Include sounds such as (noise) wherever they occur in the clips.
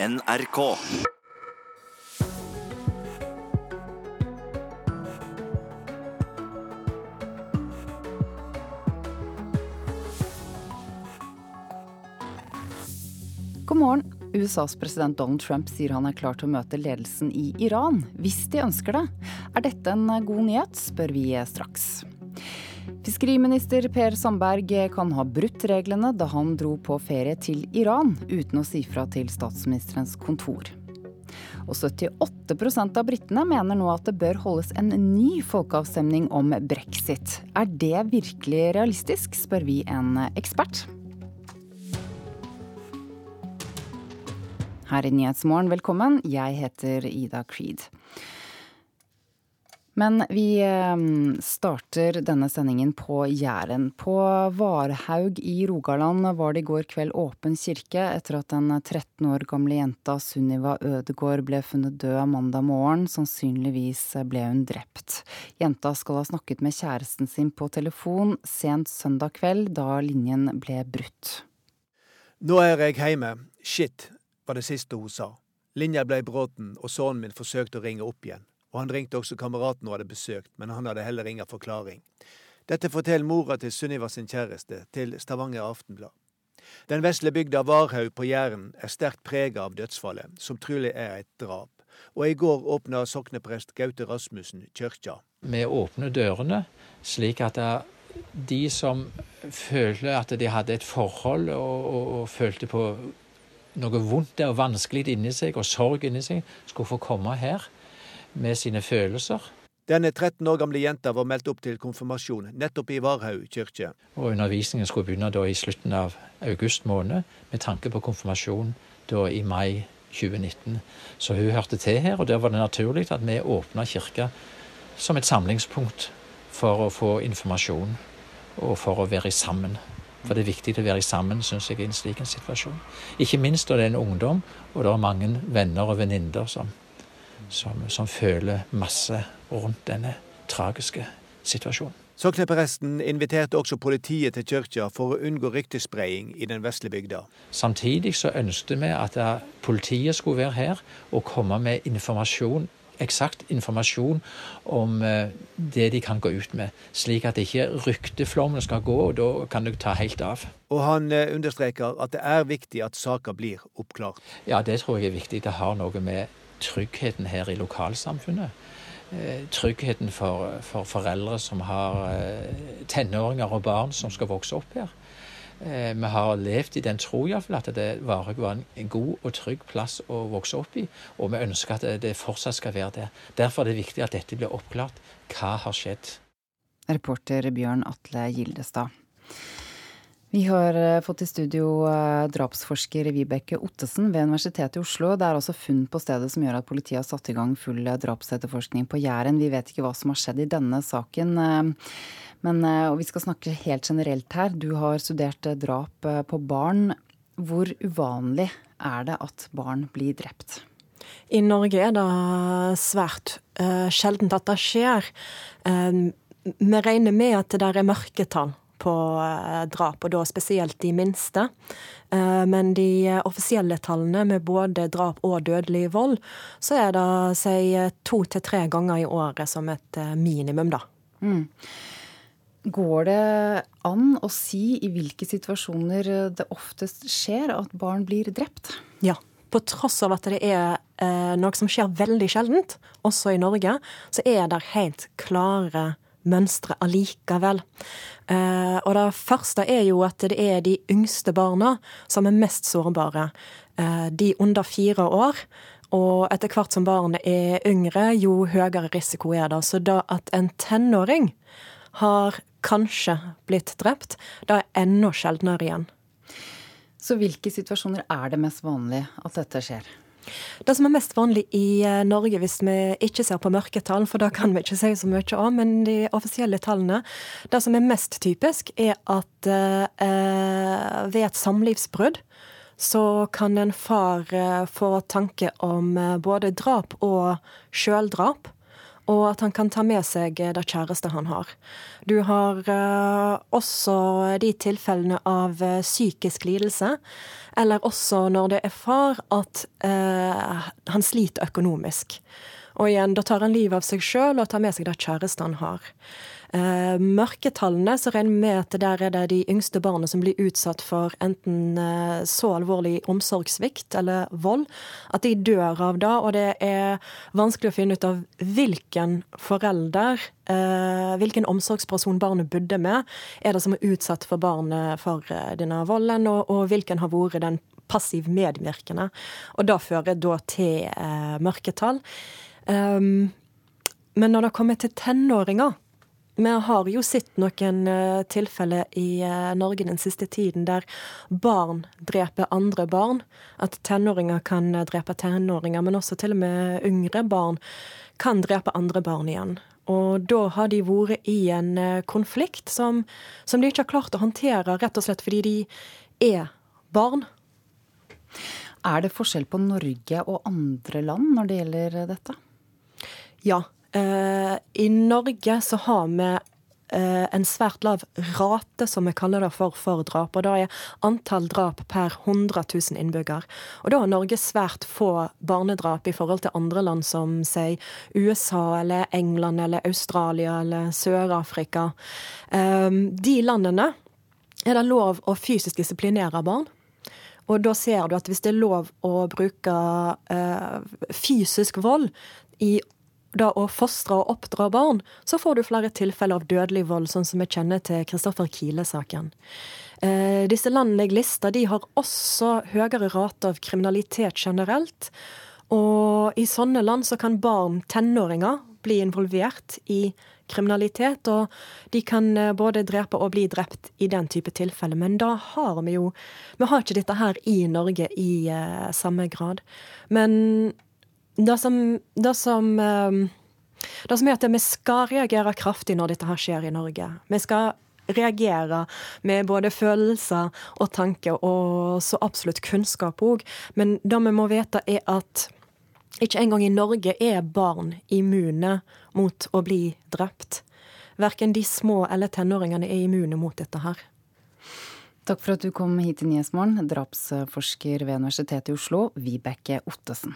NRK. God morgen. USAs president Donald Trump sier han er klar til å møte ledelsen i Iran, hvis de ønsker det. Er dette en god nyhet, spør vi straks. Fiskeriminister Per Sandberg kan ha brutt reglene da han dro på ferie til Iran, uten å si fra til statsministerens kontor. Og 78% av britene mener nå at det bør holdes en ny folkeavstemning om brexit. Er det virkelig realistisk, spør vi en ekspert. Her i Nyhetsmorgen, velkommen. Jeg heter Ida Creed. Men vi starter denne sendingen på Jæren. På Varhaug i Rogaland var det i går kveld åpen kirke etter at den 13 år gamle jenta Sunniva Ødegård ble funnet død mandag morgen. Sannsynligvis ble hun drept. Jenta skal ha snakket med kjæresten sin på telefon sent søndag kveld, da linjen ble brutt. Nå er jeg hjemme. Shit, var det siste hun sa. Linja ble bråten, og sønnen min forsøkte å ringe opp igjen. Og han ringte også kameraten hun hadde besøkt, men han hadde heller ingen forklaring. Dette forteller mora til Sunniva sin kjæreste til Stavanger Aftenblad. Den vesle bygda Varhaug på Jæren er sterkt prega av dødsfallet, som trolig er et drap. Og i går åpna sokneprest Gaute Rasmussen kirka. Vi åpner dørene slik at de som føler at de hadde et forhold og, og, og følte på noe vondt og vanskelig inni seg og sorg inni seg, skulle få komme her med sine følelser. Denne 13 år gamle jenta var meldt opp til konfirmasjon nettopp i Varhaug kirke. Og Undervisningen skulle begynne da i slutten av august måned, med tanke på konfirmasjon da i mai 2019. Så hun hørte til her, og der var det naturlig at vi åpna kirka som et samlingspunkt for å få informasjon og for å være sammen. For det er viktig å være sammen, syns jeg, i en slik situasjon. Ikke minst når det er en ungdom, og det er mange venner og venninner som, som, som, føler masse rundt denne tragiske situasjonen. Soknepresten inviterte også politiet til kirka for å unngå ryktespredning i den vesle bygda. Samtidig så ønsket vi at politiet skulle være her og komme med informasjon eksakt informasjon om det de kan gå ut med, slik at ikke rykteflommen skal gå, og da kan det ta helt av. Og han understreker at det er viktig at saka blir oppklart. Ja, det tror jeg er viktig. Det har noe med tryggheten her i lokalsamfunnet. Tryggheten for, for foreldre som har tenåringer og barn som skal vokse opp her. Vi har levd i den tro iallfall at det Varhaug var en god og trygg plass å vokse opp i, og vi ønsker at det fortsatt skal være det. Derfor er det viktig at dette blir oppklart. Hva har skjedd? Reporter Bjørn Atle Gildestad. Vi har fått i studio drapsforsker Vibeke Ottesen ved Universitetet i Oslo. Det er også funn på stedet som gjør at politiet har satt i gang full drapsetterforskning på Jæren. Vi vet ikke hva som har skjedd i denne saken. Men, og vi skal snakke helt generelt her. Du har studert drap på barn. Hvor uvanlig er det at barn blir drept? I Norge er det svært sjeldent at det skjer. Vi regner med at det der er mørketall på uh, drap, og da spesielt de minste. Men de offisielle tallene med både drap og dødelig vold, så er det si to til tre ganger i året som et minimum, da. Mm. Går det an å si i hvilke situasjoner det oftest skjer at barn blir drept? Ja. På tross av at det er eh, noe som skjer veldig sjeldent, også i Norge, så er det helt klare mønstre allikevel. Eh, og det første er jo at det er de yngste barna som er mest sårbare. Eh, de under fire år. Og etter hvert som barnet er yngre, jo høyere risiko er det. Så da at en tenåring har kanskje blitt drept, da er enda sjeldnere igjen. Så hvilke situasjoner er det mest vanlig at dette skjer? Det som er mest vanlig i Norge, hvis vi ikke ser på mørketall, for da kan vi ikke si så mye om, men de offisielle tallene Det som er mest typisk, er at eh, ved et samlivsbrudd så kan en far eh, få tanke om både drap og sjøldrap. og at han kan ta med seg det kjæreste han har. Du har uh, også de tilfellene av psykisk lidelse, eller også når det er far, at eh, han sliter økonomisk. Og igjen, da tar han livet av seg sjøl og tar med seg det kjæreste han har. Eh, mørketallene, så regner vi med at der er det de yngste barna som blir utsatt for enten eh, så alvorlig omsorgssvikt eller vold at de dør av det. Og det er vanskelig å finne ut av hvilken forelder, eh, hvilken omsorgsperson barnet bodde med, er det som er utsatt for barnet for denne volden, og, og hvilken har vært den passiv medvirkende. Og det fører da til eh, mørketall. Um, men når det kommer til tenåringer Vi har jo sett noen uh, tilfeller i uh, Norge den siste tiden der barn dreper andre barn. At tenåringer kan uh, drepe tenåringer, men også til og med yngre barn kan drepe andre barn igjen. Og da har de vært i en konflikt som, som de ikke har klart å håndtere, rett og slett fordi de er barn. Er det forskjell på Norge og andre land når det gjelder dette? Ja. Eh, I Norge så har vi eh, en svært lav rate, som vi kaller det for, for drap. Og da er antall drap per 100 000 innbygger. Og da har Norge svært få barnedrap i forhold til andre land som sier USA eller England eller Australia eller Sør-Afrika. Eh, de landene er det lov å fysisk disiplinere barn. Og da ser du at hvis det er lov å bruke fysisk vold i da å fostre og oppdra barn, så får du flere tilfeller av dødelig vold, sånn som vi kjenner til Kristoffer Kile-saken. Eh, disse landene jeg lister, de har også høyere rate av kriminalitet generelt. Og i sånne land så kan barn, tenåringer, bli involvert i kriminalitet. Og de kan eh, både drepe og bli drept i den type tilfeller. Men da har vi jo Vi har ikke dette her i Norge i eh, samme grad. Men det som, det som ehm, det som er at vi skal reagere kraftig når dette her skjer i Norge. Vi skal reagere med både følelser og tanker, og så absolutt kunnskap òg. Men det vi må vite, er at ikke engang i Norge er barn immune mot å bli drept. Verken de små eller tenåringene er immune mot dette her. Takk for at du kom hit til Nyhetsmorgen, drapsforsker ved Universitetet i Oslo, Vibeke Ottesen.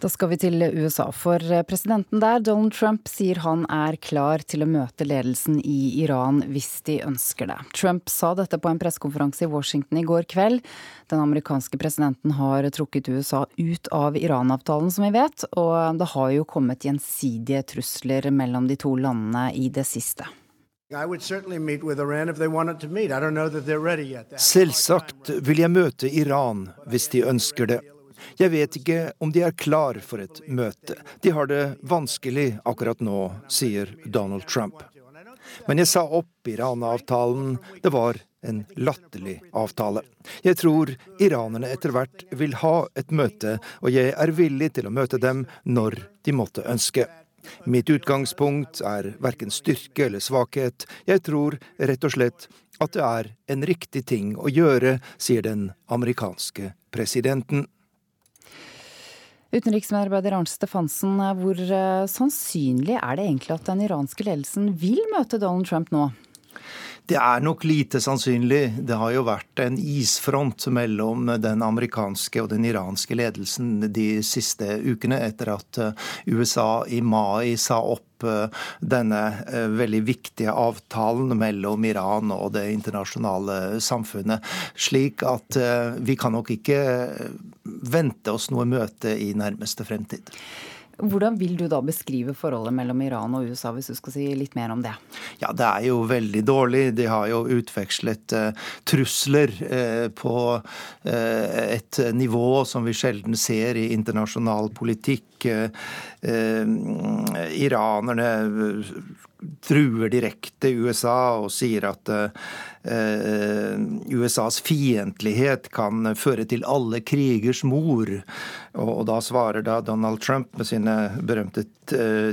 Da skal vi til USA, for presidenten der, Donald Trump, sier han er klar til å møte ledelsen i Iran hvis de ønsker det. Trump sa dette på en pressekonferanse i Washington i går kveld. Den amerikanske presidenten har trukket USA ut av Iran-avtalen, som vi vet, og det har jo kommet gjensidige trusler mellom de to landene i det siste. Selvsagt vil jeg møte Iran hvis de ønsker det. Jeg vet ikke om de er klar for et møte. De har det vanskelig akkurat nå, sier Donald Trump. Men jeg sa opp Iran-avtalen. Det var en latterlig avtale. Jeg tror iranerne etter hvert vil ha et møte, og jeg er villig til å møte dem når de måtte ønske. Mitt utgangspunkt er verken styrke eller svakhet. Jeg tror rett og slett at det er en riktig ting å gjøre, sier den amerikanske presidenten. Utenriksmedarbeider Arnt Stefansen, hvor eh, sannsynlig er det egentlig at den iranske ledelsen vil møte Donald Trump nå? Det er nok lite sannsynlig. Det har jo vært en isfront mellom den amerikanske og den iranske ledelsen de siste ukene, etter at eh, USA i mai sa opp eh, denne eh, veldig viktige avtalen mellom Iran og det internasjonale samfunnet. Slik at vi kan nok ikke vente oss noe møte i nærmeste fremtid. Hvordan vil du da beskrive forholdet mellom Iran og USA, hvis du skal si litt mer om det? Ja, Det er jo veldig dårlig. De har jo utvekslet eh, trusler eh, på eh, et nivå som vi sjelden ser i internasjonal politikk. iranerne truer direkte USA og sier at eh, USAs fiendtlighet kan føre til alle krigers mor. Og, da svarer da Donald Trump med sine berømte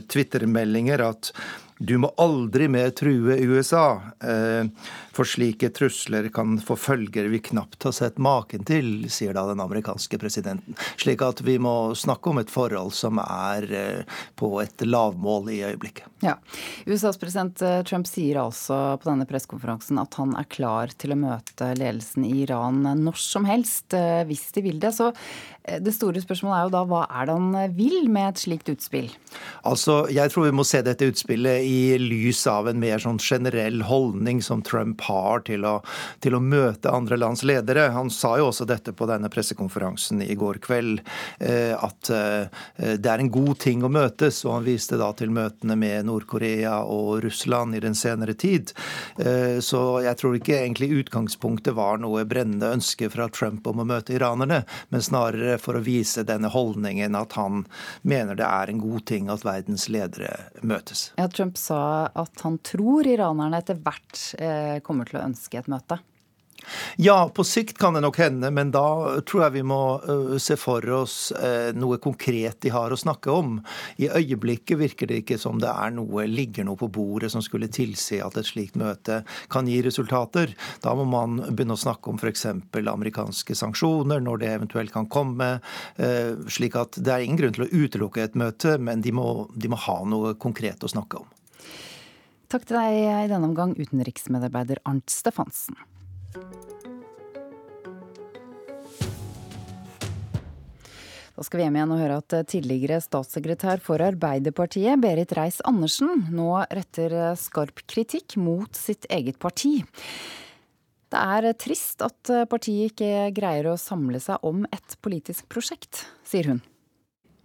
Twitter-meldinger at Du må aldri mer true USA, eh, for slike trusler kan få følger vi knapt har sett maken til, sier da den amerikanske presidenten. Slik at vi må snakke om et forhold som er eh, på et lavmål i øyeblikket. Ja. USAs president eh, Trump sier altså på denne pressekonferansen at han er klar til å møte ledelsen i Iran når som helst, hvis de vil det. Så det store spørsmålet er jo da hva er det han vil med et slikt utspill? Altså, Jeg tror vi må se dette utspillet i lys av en mer sånn generell holdning som Trump har til å, til å møte andre lands ledere. Han sa jo også dette på denne pressekonferansen i går kveld, eh, at eh, det er en god ting å møtes. Og han viste da til møtene med Nord-Korea og Russland i den senere tid. Eh, så jeg tror ikke egentlig utgangspunktet var noe brennende ønske fra Trump om å møte iranerne, men snarere for å vise denne holdningen at han mener det er en god ting at verdens ledere møtes. Ja, Trump sa at han tror iranerne etter hvert eh, kommer til å ønske et møte. Ja, på sikt kan det nok hende, men da tror jeg vi må se for oss noe konkret de har å snakke om. I øyeblikket virker det ikke som det er noe, ligger noe på bordet som skulle tilsi at et slikt møte kan gi resultater. Da må man begynne å snakke om f.eks. amerikanske sanksjoner, når det eventuelt kan komme. Slik at det er ingen grunn til å utelukke et møte, men de må, de må ha noe konkret å snakke om. Takk til deg i denne omgang, utenriksmedarbeider Arnt Stefansen. Da skal vi hjem igjen og høre at tidligere statssekretær for Arbeiderpartiet, Berit Reiss-Andersen, nå retter skarp kritikk mot sitt eget parti. Det er trist at partiet ikke greier å samle seg om et politisk prosjekt, sier hun.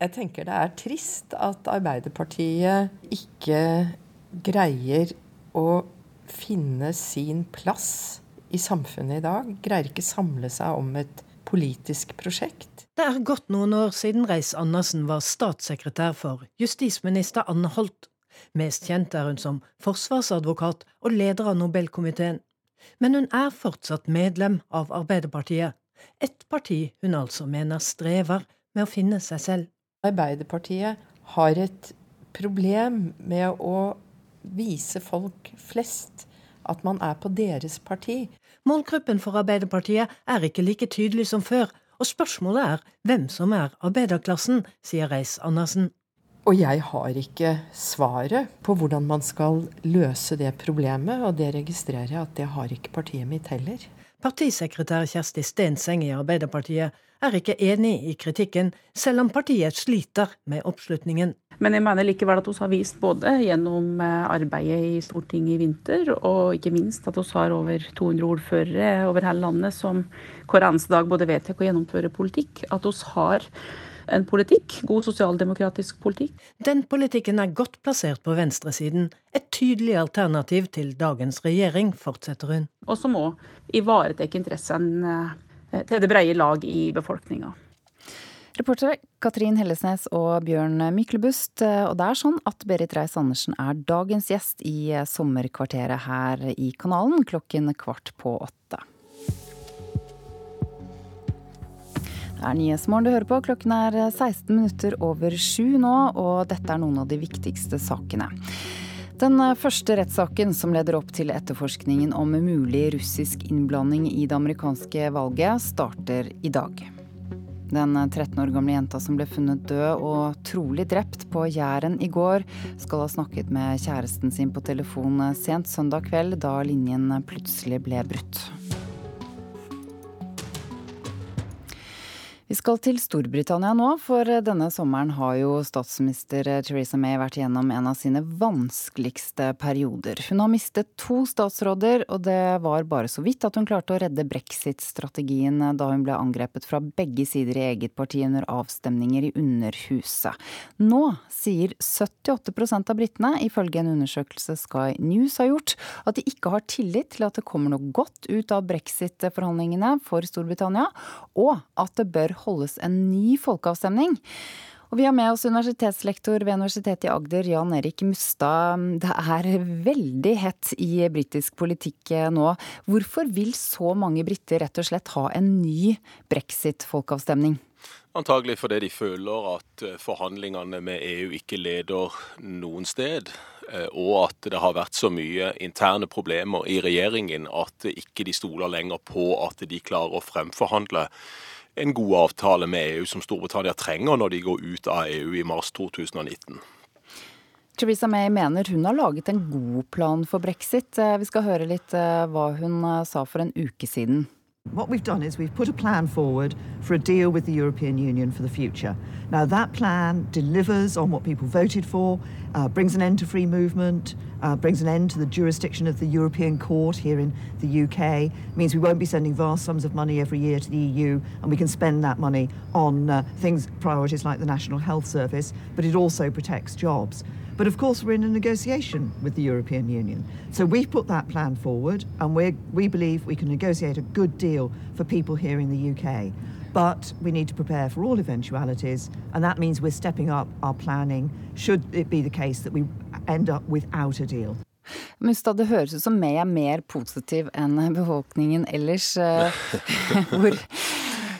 Jeg tenker det er trist at Arbeiderpartiet ikke greier å finne sin plass i samfunnet i dag greier ikke samle seg om et politisk prosjekt. Det er gått noen år siden Reis-Andersen var statssekretær for justisminister Anne Holt. Mest kjent er hun som forsvarsadvokat og leder av Nobelkomiteen. Men hun er fortsatt medlem av Arbeiderpartiet, et parti hun altså mener strever med å finne seg selv. Arbeiderpartiet har et problem med å vise folk flest at man er på deres parti. Målgruppen for Arbeiderpartiet er ikke like tydelig som før, og spørsmålet er hvem som er arbeiderklassen, sier Reis-Andersen. Og jeg har ikke svaret på hvordan man skal løse det problemet, og det registrerer jeg at det har ikke partiet mitt heller. Partisekretær Kjersti Stenseng i Arbeiderpartiet er ikke enig i kritikken, selv om partiet sliter med oppslutningen. Men jeg mener likevel at vi har vist både gjennom eh, arbeidet i Stortinget i vinter, og ikke minst at vi har over 200 ordførere over hele landet som hver eneste dag både vedtar og gjennomfører politikk. At vi har en politikk, god sosialdemokratisk politikk. Den politikken er godt plassert på venstresiden. Et tydelig alternativ til dagens regjering, fortsetter hun. Og som òg ivaretar interessene eh, til det brede lag i befolkninga. Reportere Katrin Hellesnes og Bjørn Myklebust. Og det er sånn at Berit Reiss-Andersen er dagens gjest i sommerkvarteret her i kanalen klokken kvart på åtte. Det er Nyhetsmorgen du hører på. Klokken er 16 minutter over sju nå, og dette er noen av de viktigste sakene. Den første rettssaken som leder opp til etterforskningen om mulig russisk innblanding i det amerikanske valget, starter i dag. Den 13 år gamle jenta som ble funnet død og trolig drept på Jæren i går, skal ha snakket med kjæresten sin på telefon sent søndag kveld, da linjen plutselig ble brutt. Vi skal til Storbritannia nå, for denne sommeren har jo statsminister Theresa May vært gjennom en av sine vanskeligste perioder. Hun har mistet to statsråder, og det var bare så vidt at hun klarte å redde brexit-strategien da hun ble angrepet fra begge sider i eget parti under avstemninger i Underhuset. Nå sier 78% av britene, ifølge en undersøkelse Sky News har gjort, at de ikke har tillit til at det kommer noe godt ut av brexit-forhandlingene for Storbritannia, og at det bør holdes en ny folkeavstemning. Og vi har med oss universitetslektor ved Universitetet i Agder, Jan Erik Mustad. Det er veldig hett i britisk politikk nå. Hvorfor vil så mange briter rett og slett ha en ny brexit-folkeavstemning? Antagelig fordi de føler at forhandlingene med EU ikke leder noen sted. og at det har vært så mye interne problemer i regjeringen at ikke de stoler lenger på at de klarer å fremforhandle en god avtale med EU som Storbritannia trenger når de går ut av EU i mars 2019. Theresa May mener hun har laget en god plan for brexit. Eh, vi skal høre litt eh, hva hun eh, sa for en uke siden. What we've done is we've put a plan forward for a deal with the European Union for the future. Now, that plan delivers on what people voted for, uh, brings an end to free movement, uh, brings an end to the jurisdiction of the European Court here in the UK, means we won't be sending vast sums of money every year to the EU, and we can spend that money on uh, things, priorities like the National Health Service, but it also protects jobs. But of course, we're in a negotiation with the European Union. So we've put that plan forward, and we we believe we can negotiate a good deal for people here in the UK. But we need to prepare for all eventualities, and that means we're stepping up our planning should it be the case that we end up without a deal. Mustad, det høres ut som May er mer positiv enn befolkningen ellers. Eh, (laughs) hvor,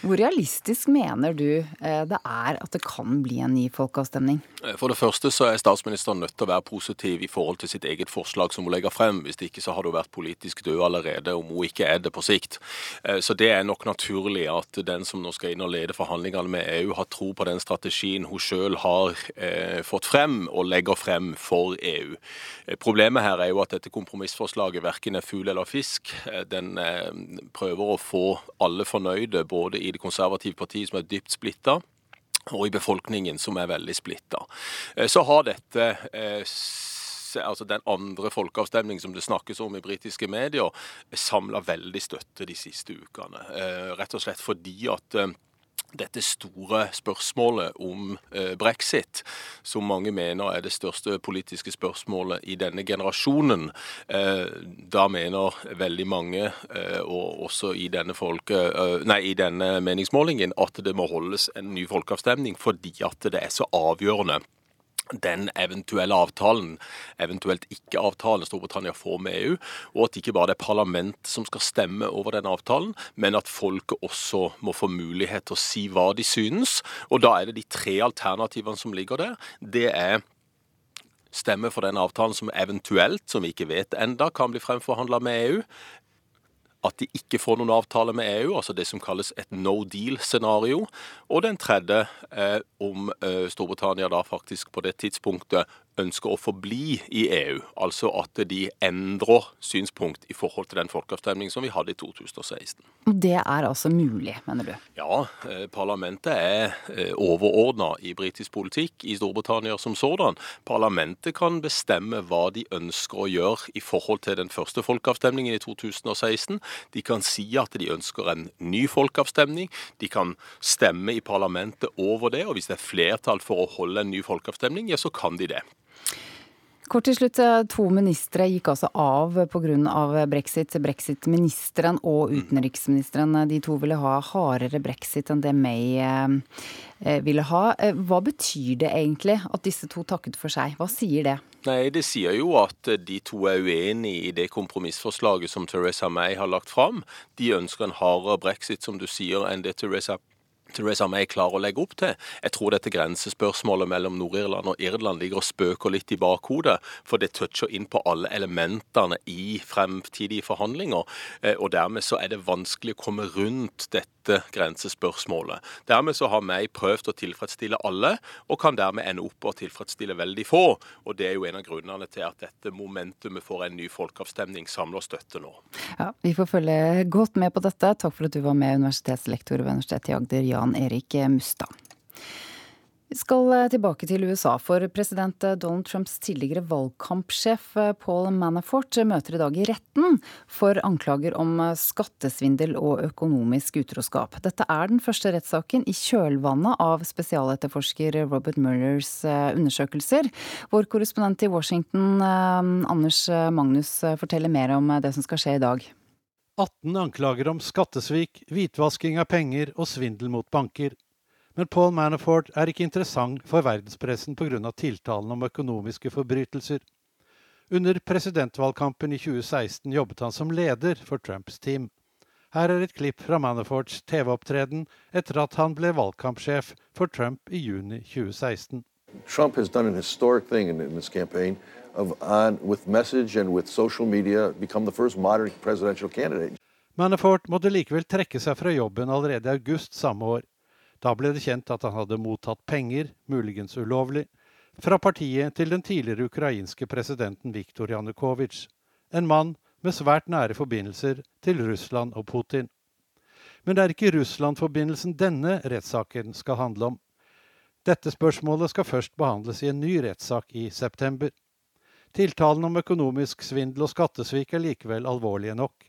hvor realistisk mener du eh, det er at det kan bli en ny folkeavstemning? Eh, for det første så er statsministeren nødt til å være positiv i forhold til sitt eget forslag som hun legger frem. Hvis det ikke så har hun vært politisk død allerede, om hun ikke er det på sikt. Eh, så det er nok naturlig at den som nå skal inn og lede forhandlingene med EU, har tro på den strategien hun sjøl har eh, fått frem og legger frem for EU. Problemet her er jo at dette kompromissforslaget verken er fugl eller fisk. Den prøver å få alle fornøyde, både i det konservative partiet som er dypt splitta, og i befolkningen som er veldig splitta. Eh, så har dette eh, altså den andre folkeavstemningen som det snakkes om i britiske medier, samla veldig støtte de siste ukene. Eh, rett og slett fordi at dette store spørsmålet om eh, brexit, som mange mener er det største politiske spørsmålet i denne generasjonen. Eh, da mener veldig mange, eh, og også i denne, folke, nei, i denne meningsmålingen, at det må holdes en ny folkeavstemning fordi at det er så avgjørende den eventuelle avtalen, eventuelt ikke avtalen Storbritannia får med EU, og at ikke bare det er parlament som skal stemme over den avtalen, men at folket også må få mulighet til å si hva de synes. Og da er det de tre alternativene som ligger der. Det er stemme for den avtalen som eventuelt, som vi ikke vet enda, kan bli fremforhandla med EU at de ikke får noen avtale med EU, altså det som kalles et no deal-scenario. Og den tredje eh, om eh, Storbritannia da faktisk på det tidspunktet ønsker å forbli i EU. Altså at de endrer synspunkt i forhold til den folkeavstemningen som vi hadde i 2016. Det er altså mulig, mener du? Ja, eh, parlamentet er eh, overordna i britisk politikk i Storbritannia som sådan. Parlamentet kan bestemme hva de ønsker å gjøre i forhold til den første folkeavstemningen i 2016. De kan si at de ønsker en ny folkeavstemning. De kan stemme i parlamentet over det, og hvis det er flertall for å holde en ny folkeavstemning, ja, så kan de det. Kort til slutt, eh, To ministre gikk altså av pga. brexit. Brexit-ministeren og mm. utenriksministeren. De to ville ha hardere brexit enn det May eh, ville ha. Eh, hva betyr det egentlig at disse to takket for seg? Hva sier det? Nei, Det sier jo at de to er uenige i det kompromissforslaget som Teresa May har lagt fram. De ønsker en hardere brexit, som du sier, enn det Teresa Theresa May klarer å legge opp til. Jeg tror dette grensespørsmålet mellom Nord-Irland og Irland ligger og spøker litt i bakhodet, for det toucher inn på alle elementene i fremtidige forhandlinger. Eh, og dermed så er det vanskelig å komme rundt dette grensespørsmålet. Dermed så har vi prøvd å tilfredsstille alle, og kan dermed ende opp å tilfredsstille veldig få. Og det er jo en av grunnene til at dette momentumet for en ny folkeavstemning samler støtte nå. Ja, Vi får følge godt med på dette. Takk for at du var med, universitetslektor ved Universitetet i Agder, Jan Erik Mustad. Vi skal eh, tilbake til USA, for president eh, Donald Trumps tidligere valgkampsjef eh, Paul Manafort møter i dag i retten for anklager om skattesvindel og økonomisk utroskap. Dette er den første rettssaken i kjølvannet av spesialetterforsker Robert Mullers undersøkelser. Vår korrespondent i Washington, Anders Magnus, forteller mer om det som skal skje i dag. 18 anklager om skattesvik, hvitvasking av penger og svindel mot banker. Men Paul Manafort er ikke interessant for verdenspressen pga. tiltalen om økonomiske forbrytelser. Under presidentvalgkampen i 2016 jobbet han som leder for Trumps team. Her er et klipp fra Manaforts TV-opptreden etter at han ble valgkampsjef for Trump i juni 2016. Trump has done an historic thing in, in this campaign. of, on, with message and with social media, become the first modern presidential candidate. Manafort måtte likevel trekke seg fra jobben allerede i august samme år. Da ble det kjent at han hadde mottatt penger, muligens ulovlig, fra partiet til den tidligere ukrainske presidenten Viktor Janukovitsj, en mann med svært nære forbindelser til Russland og Putin. Men det er ikke Russland-forbindelsen denne rettssaken skal handle om. Dette spørsmålet skal først behandles i en ny rettssak i september. Tiltalen om økonomisk svindel og skattesvik er likevel alvorlige nok.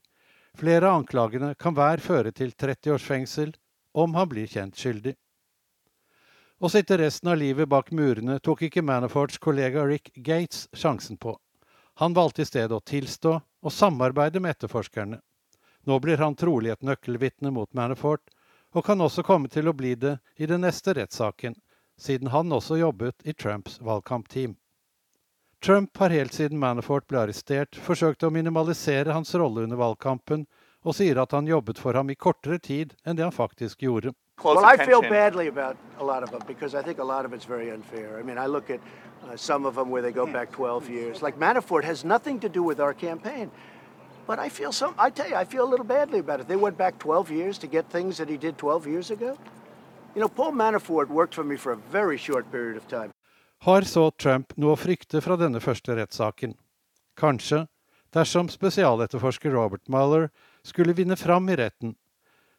Flere av anklagene kan hver føre til 30 års fengsel om han blir kjent skyldig. Å sitte resten av livet bak murene tok ikke Manaforts kollega Rick Gates sjansen på. Han valgte i stedet å tilstå og samarbeide med etterforskerne. Nå blir han trolig et nøkkelvitne mot Manafort, og kan også komme til å bli det i den neste rettssaken, siden han også jobbet i Trumps valgkampteam. Trump har helt siden Manafort ble arrestert, forsøkt å minimalisere hans rolle under valgkampen, og sier at han jobbet for ham i kortere tid enn det han faktisk gjorde. Well, I feel badly about a lot of them because I think a lot of it's very unfair. I mean, I look at uh, some of them where they go back 12 years. Like Manafort has nothing to do with our campaign. But I feel some, I tell you, I feel a little badly about it. They went back 12 years to get things that he did 12 years ago. You know, Paul Manafort worked for me for a very short period of time. Har så Trump noe å frykte fra denne første rettssaken? Kanskje, dersom spesialetterforsker Robert Mueller skulle vinne fram i retten.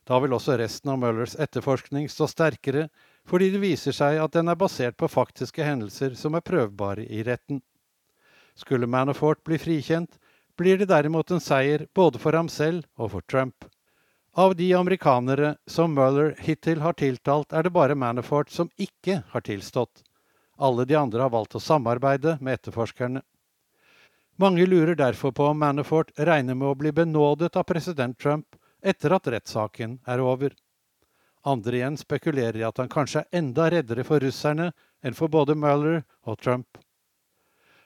Da vil også resten av Møllers etterforskning stå sterkere, fordi det viser seg at den er basert på faktiske hendelser som er prøvbare i retten. Skulle Manafort bli frikjent, blir det derimot en seier både for ham selv og for Trump. Av de amerikanere som Mueller hittil har tiltalt, er det bare Manafort som ikke har tilstått. Alle de andre har valgt å samarbeide med etterforskerne. Mange lurer derfor på om Manafort regner med å bli benådet av president Trump etter at rettssaken er over. Andre igjen spekulerer i at han kanskje er enda reddere for russerne enn for både Mueller og Trump.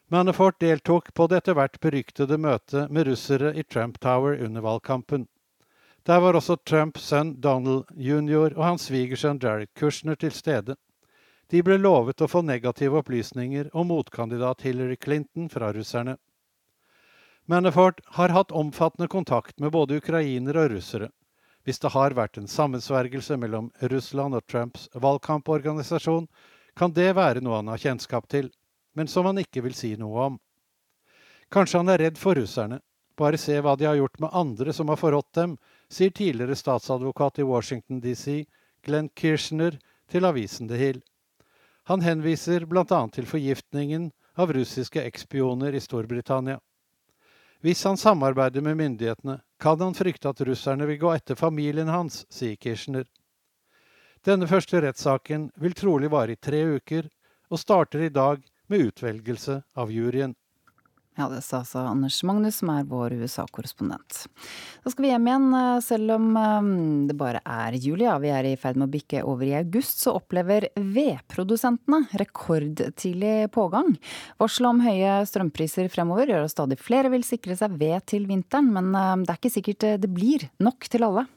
Manafort deltok på det etter hvert beryktede møtet med russere i Trump Tower under valgkampen. Der var også Trumps sønn Donald jr. og hans svigersønn Jared Kushner til stede. De ble lovet å få negative opplysninger om motkandidat Hillary Clinton fra russerne. Manafort har hatt omfattende kontakt med både ukrainere og russere. Hvis det har vært en sammensvergelse mellom Russland og Trumps valgkamporganisasjon, kan det være noe han har kjennskap til, men som han ikke vil si noe om. Kanskje han er redd for russerne. Bare se hva de har gjort med andre som har forrådt dem, sier tidligere statsadvokat i Washington DC, Glenn Kirchner, til avisen The Hill. Han henviser bl.a. til forgiftningen av russiske ekspioner i Storbritannia. Hvis han samarbeider med myndighetene, kan han frykte at russerne vil gå etter familien hans, sier Kirchner. Denne første rettssaken vil trolig vare i tre uker, og starter i dag med utvelgelse av juryen. Ja, det sa altså Anders Magnus, som er vår USA-korrespondent. Da skal vi hjem igjen, eh, selv om eh, det bare er juli. Ja, vi er i ferd med å bikke over i august, så opplever vedprodusentene rekordtidlig pågang. Varselet om høye strømpriser fremover gjør at stadig flere vil sikre seg ved til vinteren, men eh, det er ikke sikkert det blir nok til alle.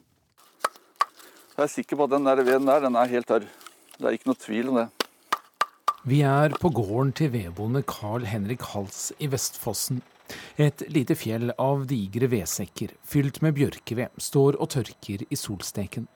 Jeg er sikker på at den der veden der, den er helt tørr. Det er ikke noe tvil om det. Vi er på gården til vedboende Carl Henrik Hals i Vestfossen. Et lite fjell av digre vedsekker fylt med bjørkeved står og tørker i solsteken.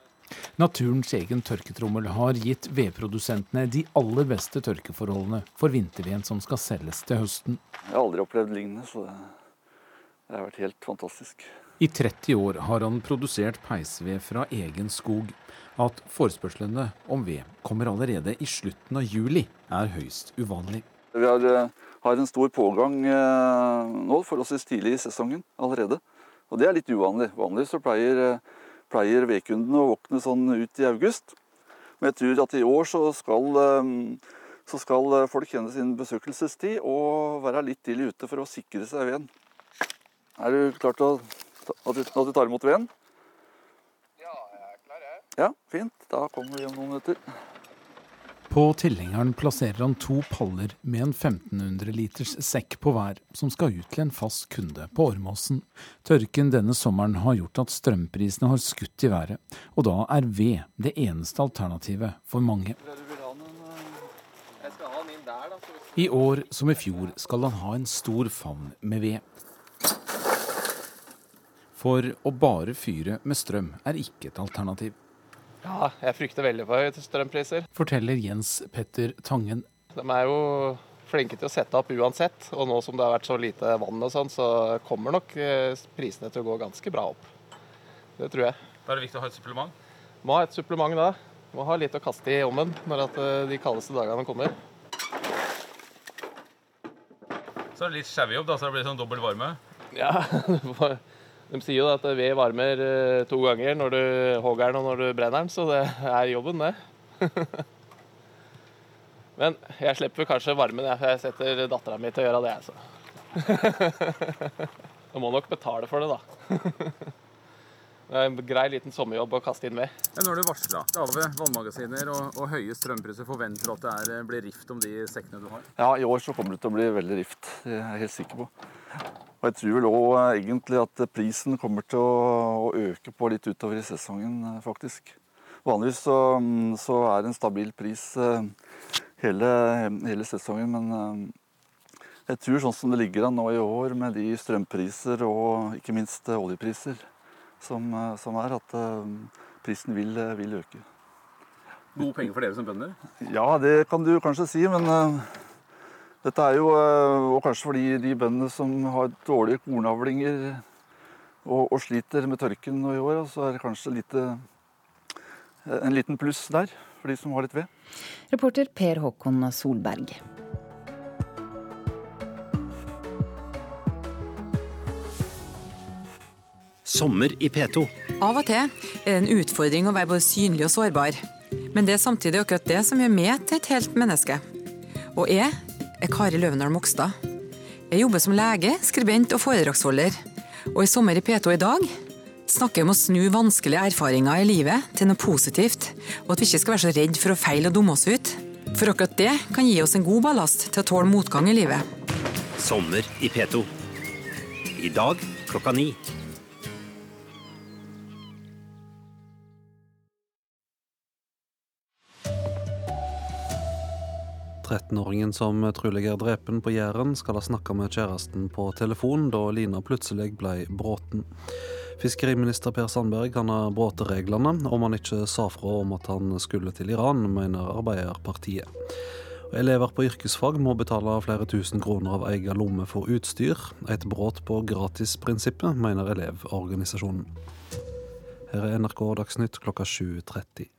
Naturens egen tørketrommel har gitt vedprodusentene de aller beste tørkeforholdene for vinterveden som skal selges til høsten. Jeg har aldri opplevd lignende, så det har vært helt fantastisk. I 30 år har han produsert peisved fra egen skog. At forespørslene om ved kommer allerede i slutten av juli, er høyst uvanlig. Vi har, eh, har en stor pågang eh, nå, forholdsvis tidlig i sesongen allerede. Og det er litt uvanlig. Vanligvis så pleier, eh, pleier vedkundene å våkne sånn ut i august. Men jeg tror at i år så skal, så skal folk kjenne sin besøkelsestid og være litt tidlig ute for å sikre seg veden. Er du klar til at du tar imot veden? Ja, fint. Da kommer vi om noen minutter. På tilhengeren plasserer han to paller med en 1500 liters sekk på hver, som skal ut til en fast kunde på Ormåsen. Tørken denne sommeren har gjort at strømprisene har skutt i været, og da er ved det eneste alternativet for mange. I år som i fjor skal han ha en stor favn med ved. For å bare fyre med strøm er ikke et alternativ. Ja, jeg frykter veldig for høye strømpriser. Forteller Jens Petter Tangen. De er jo flinke til å sette opp uansett, og nå som det har vært så lite vann og sånn, så kommer nok eh, prisene til å gå ganske bra opp. Det tror jeg. Da er det viktig å ha et supplement? Må ha et supplement da. Må ha litt å kaste i ommen når at eh, de kaldeste dagene kommer. Så er det litt skjevjobb, da, så det blir sånn dobbel varme? Ja, (laughs) de sier jo at ved varmer eh, to ganger, når du hogger den og når du brenner den, så det er jobben, det. (laughs) Men jeg slipper kanskje varmen, for jeg setter dattera mi til å gjøre det, altså. (laughs) Du må nok betale for det, da. (laughs) Det er en grei liten sommerjobb å kaste inn ved. Men når du varsla lave vannmagasiner og, og, høye strømpriser, forventer du at det er, eh, blir rift om de sekkene du har? Ja, i år så kommer det til å bli veldig rift. Det er jeg helt sikker på. Og jeg tror vel òg egentlig at prisen kommer til å, øke på litt utover i sesongen, eh, faktisk. Vanligvis så, mm, så er det en stabil pris eh, hele, hele sesongen, men jeg tror sånn som det ligger an nå i år, med de strømpriser og ikke minst oljepriser, som, eh, som er at prisen vil, eh, vil, øke. Gode penger for dere som bønder? Ja, det kan du kanskje si. Men dette er jo uh, Og kanskje fordi de bøndene som har dårlige kornavlinger og, og sliter med tørken nå i år, så er det kanskje lite, en liten pluss der for de som har litt ved. Reporter Per Håkon Solberg. Sommer i P2. Av og til er det en utfordring å være både synlig og sårbar. Men det er samtidig akkurat det som gjør meg til et helt menneske. Og jeg er Kari Løvendal Mogstad. Jeg jobber som lege, skribent og foredragsholder. Og i Sommer i P2 i dag snakker jeg om å snu vanskelige erfaringer i livet til noe positivt, og at vi ikke skal være så redd for å feile og dumme oss ut. For akkurat det kan gi oss en god ballast til å tåle motgang i livet. Sommer i P2. I dag klokka ni. 13-åringen som trolig er drepen på Jæren, skal ha snakka med kjæresten på telefon da Lina plutselig ble bråten. Fiskeriminister Per Sandberg kan ha brutt reglene om han ikke sa fra om at han skulle til Iran, mener Arbeiderpartiet. Elever på yrkesfag må betale flere tusen kroner av egen lomme for utstyr. Et brudd på gratisprinsippet, mener Elevorganisasjonen. Her er NRK Dagsnytt klokka 7.30.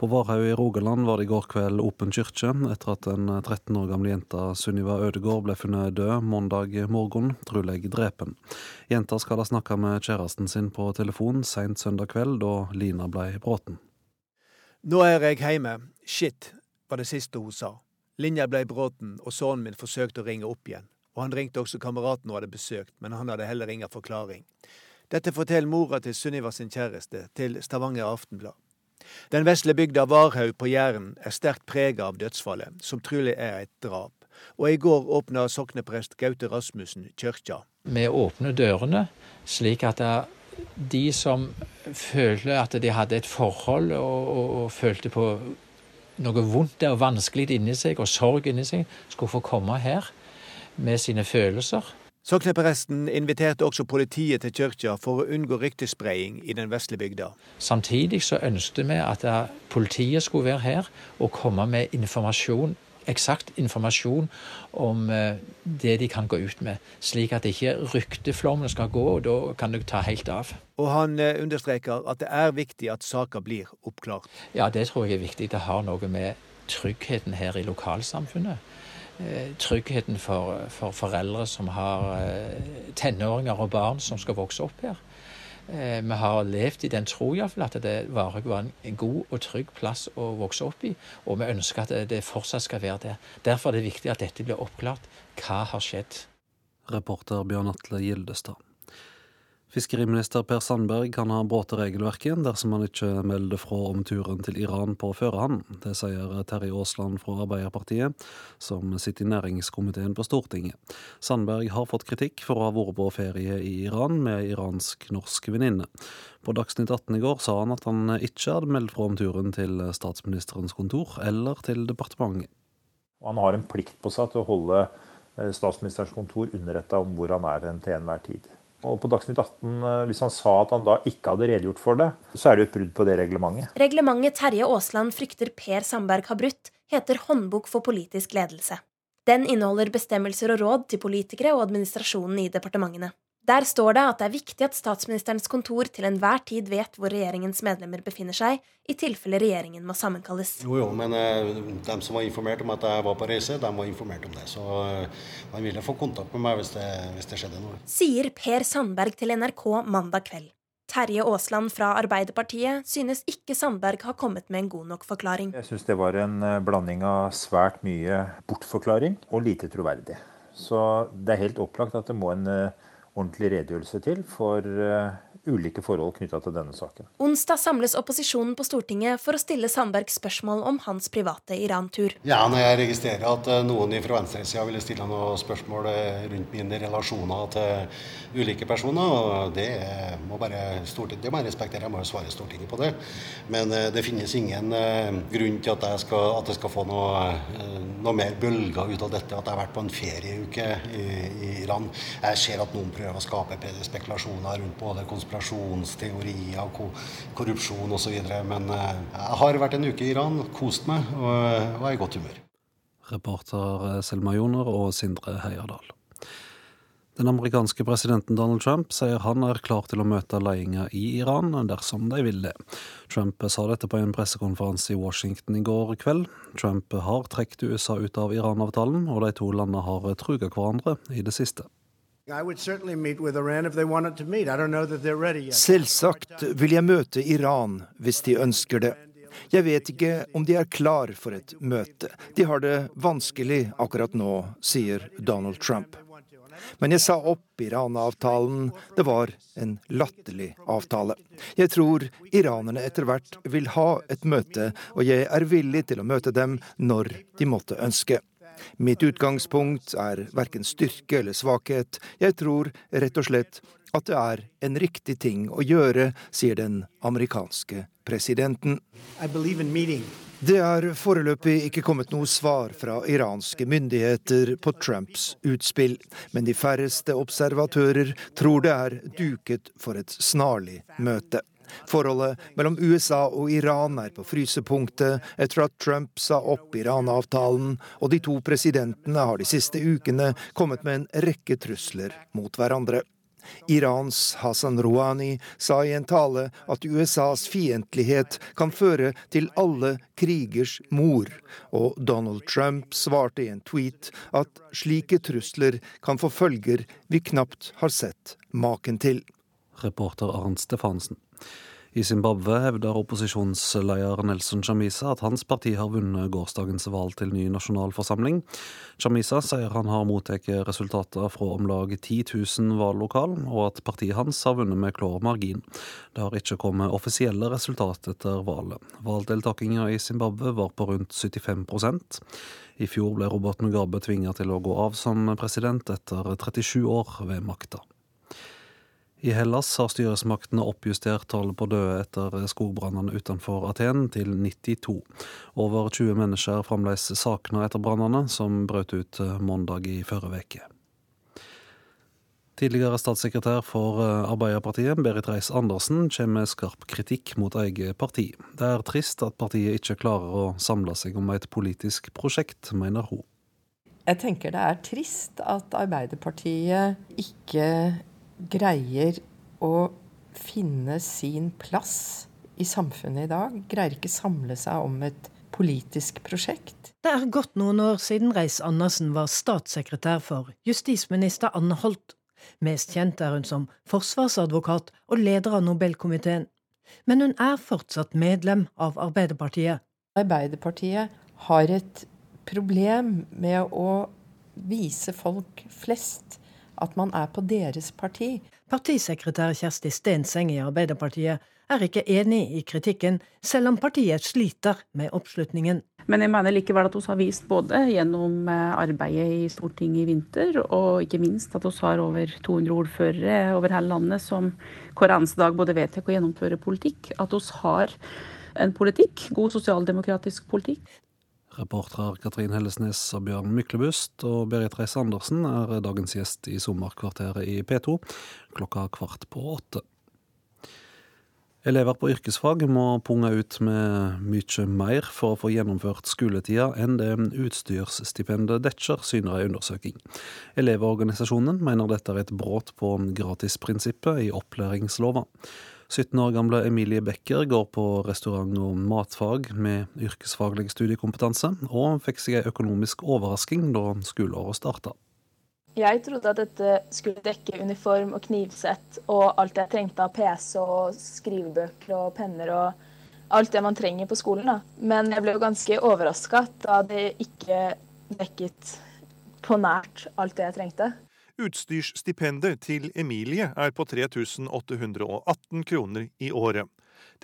På Varhaug i Rogaland var det i går kveld åpen kirke etter at den 13 år gamle jenta Sunniva Ødegård ble funnet død mandag morgen, trolig drepen. Jenta skal ha snakka med kjæresten sin på telefon seint søndag kveld, da Lina ble bråten. Nå er jeg hjemme. Shit, var det siste hun sa. Linja ble bråten, og sønnen min forsøkte å ringe opp igjen. Og han ringte også kameraten hun hadde besøkt, men han hadde heller ingen forklaring. Dette forteller mora til Sunniva sin kjæreste til Stavanger Aftenblad. Den vesle bygda Varhaug på Jæren er sterkt prega av dødsfallet, som trolig er et drap. Og i går åpna sokneprest Gaute Rasmussen kirka. Vi åpner dørene slik at de som følte at de hadde et forhold og, og, og følte på noe vondt og vanskelig inni seg og sorg inni seg, skulle få komme her med sine følelser Soknepresten inviterte også politiet til kirka for å unngå ryktespredning i den vesle bygda. Samtidig så ønsket vi at politiet skulle være her og komme med informasjon, eksakt informasjon om eh, det de kan gå ut med, slik at ikke rykteflommen skal gå, og da kan det ta helt av. Og han eh, understreker at det er viktig at saker blir oppklart. Ja, det tror jeg er viktig. Det har noe med tryggheten her i lokalsamfunnet Eh, tryggheten for, for, foreldre som har eh, tenåringer og barn som skal vokse opp her. Eh, vi har levd i den tro iallfall at det Varhaug var en god og trygg plass å vokse opp i, og vi ønsker at det fortsatt skal være det. Derfor er det viktig at dette blir oppklart. Hva har skjedd? Reporter Bjørn Atle Gildestad. Fiskeriminister Per Sandberg kan ha brutt regelverket dersom han ikke melder fra om turen til Iran på førerhånd. Det sier Terje Aasland fra Arbeiderpartiet, som sitter i næringskomiteen på Stortinget. Sandberg har fått kritikk for å ha vært på ferie i Iran med iransk-norsk venninne. På Dagsnytt 18 i går sa han at han ikke hadde meldt fra om turen til statsministerens kontor eller til departementet. Han har en plikt på seg til å holde eh, statsministerens kontor underretta om hvor han er til enhver tid. Og på Dagsnytt 18, eh, Hvis han sa at han da ikke hadde redegjort for det, så er det jo et brudd på det reglementet. Reglementet Terje Aasland frykter Per Sandberg har brutt, heter Håndbok for politisk ledelse. Den inneholder bestemmelser og råd til politikere og administrasjonen i departementene. Der står det at det er viktig at statsministerens kontor til enhver tid vet hvor regjeringens medlemmer befinner seg, i tilfelle regjeringen må sammenkalles. Jo, jo, men uh, dem som var informert om at jeg var på reise, de var informert om det. Så uh, man ville få kontakt med meg hvis det, hvis det skjedde noe. Sier Per Sandberg til NRK mandag kveld. Terje Aasland fra Arbeiderpartiet synes ikke Sandberg har kommet med en god nok forklaring. Jeg syns det var en eh, blanding av svært mye bortforklaring og lite troverdig. Så det er helt opplagt at det må en ordentlig redegjørelse til for eh, ulike forhold knytta til denne saken. Onsdag samles opposisjonen på Stortinget for å stille Sandberg spørsmål om hans private Iran-tur. Ja, når jeg registrerer at eh, noen fra venstresida ville stille noen spørsmål eh, rundt mine relasjoner til ulike personer, og det må, bare det må jeg respektere. Jeg må jo svare Stortinget på det. Men eh, det finnes ingen grunn til at jeg skal, at jeg skal få noe, noe, mer bølger ut av dette, at jeg har vært på en ferieuke i, i Iran. Jeg ser at noen prøver å skape spekulasjoner rundt både konspirasjoner konspirasjonsteorier, korrupsjon osv. Men eh, jeg har vært en uke i Iran, kost meg og er i godt humør. Reporter eh, Selma Joner og Sindre Heierdal. Den amerikanske presidenten Donald Trump sier han er klar til å møte ledelsen i Iran dersom de vil det. Trump sa dette på en pressekonferanse i Washington i går kveld. Trump har trukket USA ut av Iran-avtalen, og de to landene har truet hverandre i det siste. Selvsagt vil jeg møte Iran hvis de ønsker det. Jeg vet ikke om de er klar for et møte. De har det vanskelig akkurat nå, sier Donald Trump. Men jeg sa opp Iran-avtalen. Det var en latterlig avtale. Jeg tror iranerne etter hvert vil ha et møte, og jeg er villig til å møte dem når de måtte ønske. Mitt utgangspunkt er verken styrke eller svakhet. Jeg tror rett og slett at det er en riktig ting å gjøre, sier den amerikanske presidenten. Det er foreløpig ikke kommet noe svar fra iranske myndigheter på Trumps utspill, men de færreste observatører tror det er duket for et snarlig møte. Forholdet mellom USA og Iran er på frysepunktet etter at Trump sa opp Iran-avtalen, og de to presidentene har de siste ukene kommet med en rekke trusler mot hverandre. Irans Hassan Rouhani sa i en tale at USAs fiendtlighet kan føre til alle krigers mor, og Donald Trump svarte i en tweet at slike trusler kan få følger vi knapt har sett maken til. Reporter Arnt Stefansen. I Zimbabwe hevder opposisjonsleder Nelson Chamisa at hans parti har vunnet gårsdagens valg til ny nasjonalforsamling. Chamisa sier han har mottatt resultater fra om lag 10 000 vallokal, og at partiet hans har vunnet med klar margin. Det har ikke kommet offisielle resultat etter valget. Valgdeltakinga i Zimbabwe var på rundt 75% I fjor ble Robert Mugabe tvinga til å gå av som president etter 37 år ved makta. I Hellas har styresmaktene oppjustert tallet på døde etter skogbrannene utenfor Aten til 92. Over 20 mennesker er fremdeles savna etter brannene, som brøt ut mandag i forrige uke. Tidligere statssekretær for Arbeiderpartiet, Berit Reiss-Andersen, kommer med skarp kritikk mot eget parti. Det er trist at partiet ikke klarer å samle seg om et politisk prosjekt, mener hun. Jeg tenker det er trist at Arbeiderpartiet ikke greier å finne sin plass i samfunnet i dag. Greier ikke samle seg om et politisk prosjekt. Det er gått noen år siden Reiss-Andersen var statssekretær for justisminister Anne Holt. Mest kjent er hun som forsvarsadvokat og leder av Nobelkomiteen. Men hun er fortsatt medlem av Arbeiderpartiet. Arbeiderpartiet har et problem med å vise folk flest at man er på deres parti. Partisekretær Kjersti Stenseng i Arbeiderpartiet er ikke enig i kritikken, selv om partiet sliter med oppslutningen. Men jeg mener likevel at vi har vist både gjennom eh, arbeidet i Stortinget i vinter, og ikke minst at vi har over 200 ordførere over hele landet som hver eneste dag både vedtar og gjennomfører politikk, at vi har en politikk, god sosialdemokratisk politikk. Reportere Katrin Hellesnes og Bjørn Myklebust og Berit Reiss-Andersen er dagens gjest i Sommerkvarteret i P2 klokka kvart på åtte. Elever på yrkesfag må punge ut med mye mer for å få gjennomført skoletida enn det utstyrsstipendet dekker, syner en undersøking. Elevorganisasjonen mener dette er et brudd på gratisprinsippet i opplæringslova. 17 år gamle Emilie Becker går på restaurant- og matfag med yrkesfaglig studiekompetanse, og fikk seg en økonomisk overrasking da skoleåret starta. Jeg trodde at dette skulle dekke uniform og knivsett og alt jeg trengte av PC og skrivebøker og penner og alt det man trenger på skolen. Da. Men jeg ble jo ganske overraska da det ikke dekket på nært alt det jeg trengte. Utstyrsstipendet til Emilie er på 3818 kroner i året.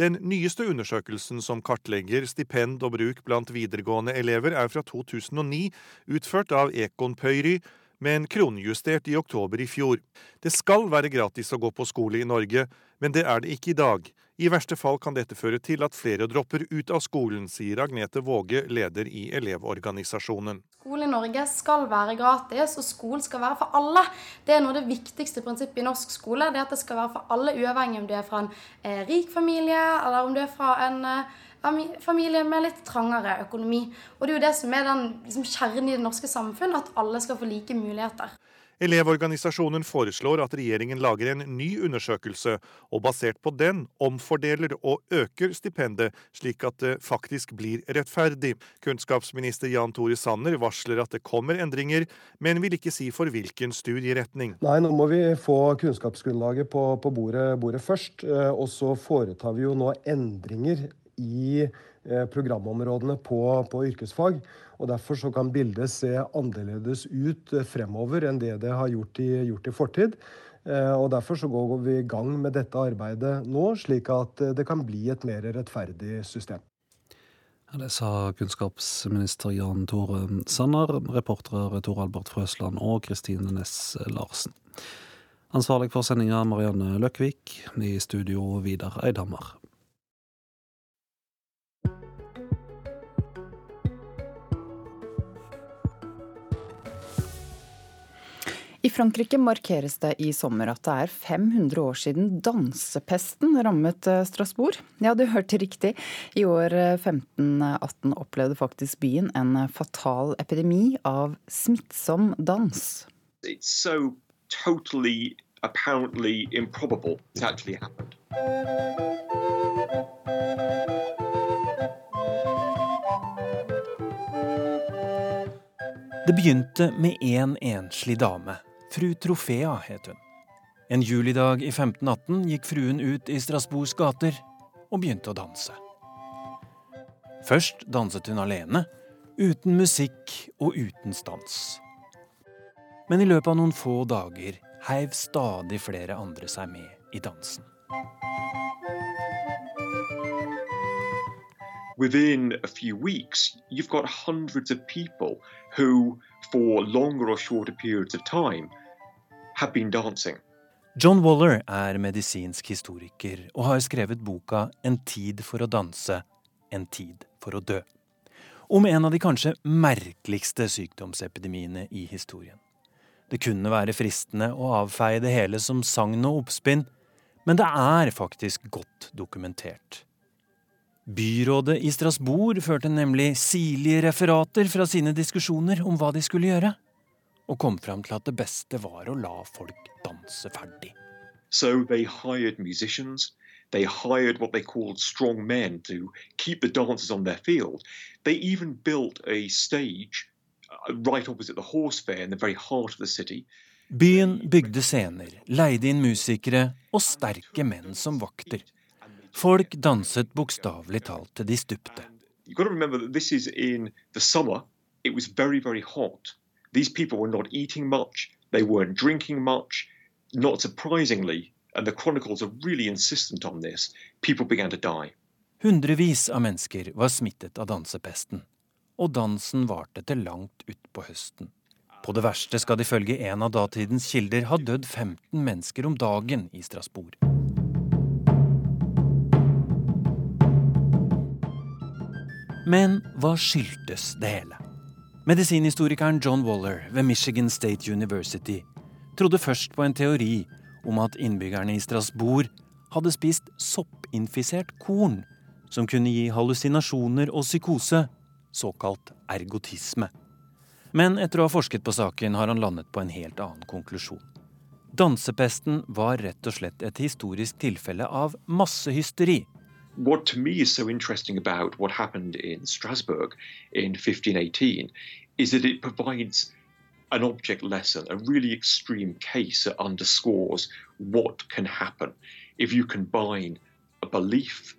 Den nyeste undersøkelsen som kartlegger stipend og bruk blant videregående elever, er fra 2009, utført av Ekon Pøyry, men kronejustert i oktober i fjor. Det skal være gratis å gå på skole i Norge, men det er det ikke i dag. I verste fall kan dette føre til at flere dropper ut av skolen, sier Agnete Våge, leder i Elevorganisasjonen. Skole i Norge skal være gratis, og skolen skal være for alle. Det er noe av det viktigste prinsippet i norsk skole. det at det skal være for alle, uavhengig om du er fra en eh, rik familie, eller om du er fra en eh, familie med litt trangere økonomi. Og det er jo det som er den liksom, kjernen i det norske samfunn, at alle skal få like muligheter. Elevorganisasjonen foreslår at regjeringen lager en ny undersøkelse, og basert på den omfordeler og øker stipendet, slik at det faktisk blir rettferdig. Kunnskapsminister Jan Tore Sanner varsler at det kommer endringer, men vil ikke si for hvilken studieretning. Nei, nå må vi få kunnskapsgrunnlaget på, på bordet, bordet først. Eh, og så foretar vi jo nå endringer i programområdene på, på, yrkesfag. og Derfor så kan bildet se annerledes ut eh, fremover enn det det har gjort i, gjort i fortid. Eh, og Derfor så går vi i gang med dette arbeidet nå, slik at det kan bli et mer rettferdig system. Det sa kunnskapsminister Jan Tore Sanner, reportere Tor Albert Frøsland og Kristine Næss Larsen. Ansvarlig for sendinga Marianne Løkvik, i studio Vidar Eidhammer. I Frankrike markeres det i sommer at det er 500 år siden dansepesten rammet eh, Strasbourg. Ja, du hørte riktig. I år 1518 eh, opplevde faktisk byen en fatal epidemi av smittsom dans. It's so totally, apparently improbable it actually happened. Det begynte med en enslig dame Fru Trofea het hun. En julidag i 1518 gikk fruen ut i Strasbourgs gater og begynte å danse. Først danset hun alene, uten musikk og uten stans. Men i løpet av noen få dager heiv stadig flere andre seg med i dansen. Within a few weeks, you've got hundreds of people who for longer or shorter periods of time have been dancing. John Waller er medisinsk historiker og har skrevet boka 'En tid for å danse, en tid for å dø'. Om en av de kanskje merkeligste sykdomsepidemiene i historien. Det kunne være fristende å avfeie det hele som sagn og oppspinn, men det er faktisk godt dokumentert. Byrådet i Strasbourg førte nemlig sirlige referater fra sine diskusjoner om hva de skulle gjøre, og kom fram til at det beste var å la folk danse ferdig. So they hired musicians. They hired what they called strong men to keep the dancers on their field. They even built a stage uh, right opposite the horse fair in the very heart of the city. Byen bygde scener, leide inn musikere og sterke menn som vakter. Folk danset bokstavelig talt til de stupte. These people were not eating much, they weren't drinking much. Not surprisingly, and the chronicles are really insistent on this, people began to die. Hundrevis av mennesker var smittet av dansepesten, og dansen varte til langt utpå høsten. På det verste skal det ifølge en av datidens kilder ha dødd 15 mennesker om dagen i Strasbourg. Men hva skyldtes det hele? Medisinhistorikeren John Waller ved Michigan State University trodde først på en teori om at innbyggerne i Strasbourg hadde spist soppinfisert korn som kunne gi hallusinasjoner og psykose, såkalt ergotisme. Men etter å ha forsket på saken har han landet på en helt annen konklusjon. Dansepesten var rett og slett et historisk tilfelle av massehysteri. What to me is so interesting about what happened in Strasbourg in 1518 is that it provides an object lesson, a really extreme case that underscores what can happen if you combine a belief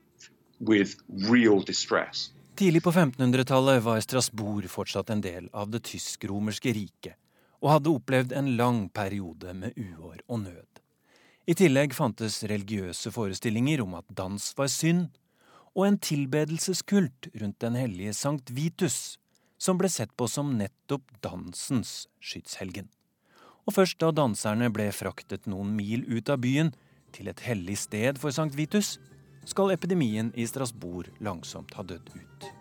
with real distress. Tidlig på 1500-tallet var Strasbourg fortsatt en del av det tysk-romerske riket, og hadde opplevd en lang periode med uår og nød. I tillegg fantes religiøse forestillinger om at dans var synd, og en tilbedelseskult rundt den hellige Sankt Vitus, som ble sett på som nettopp dansens skytshelgen. Og først da danserne ble fraktet noen mil ut av byen, til et hellig sted for Sankt Vitus, skal epidemien i Strasbourg langsomt ha dødd ut.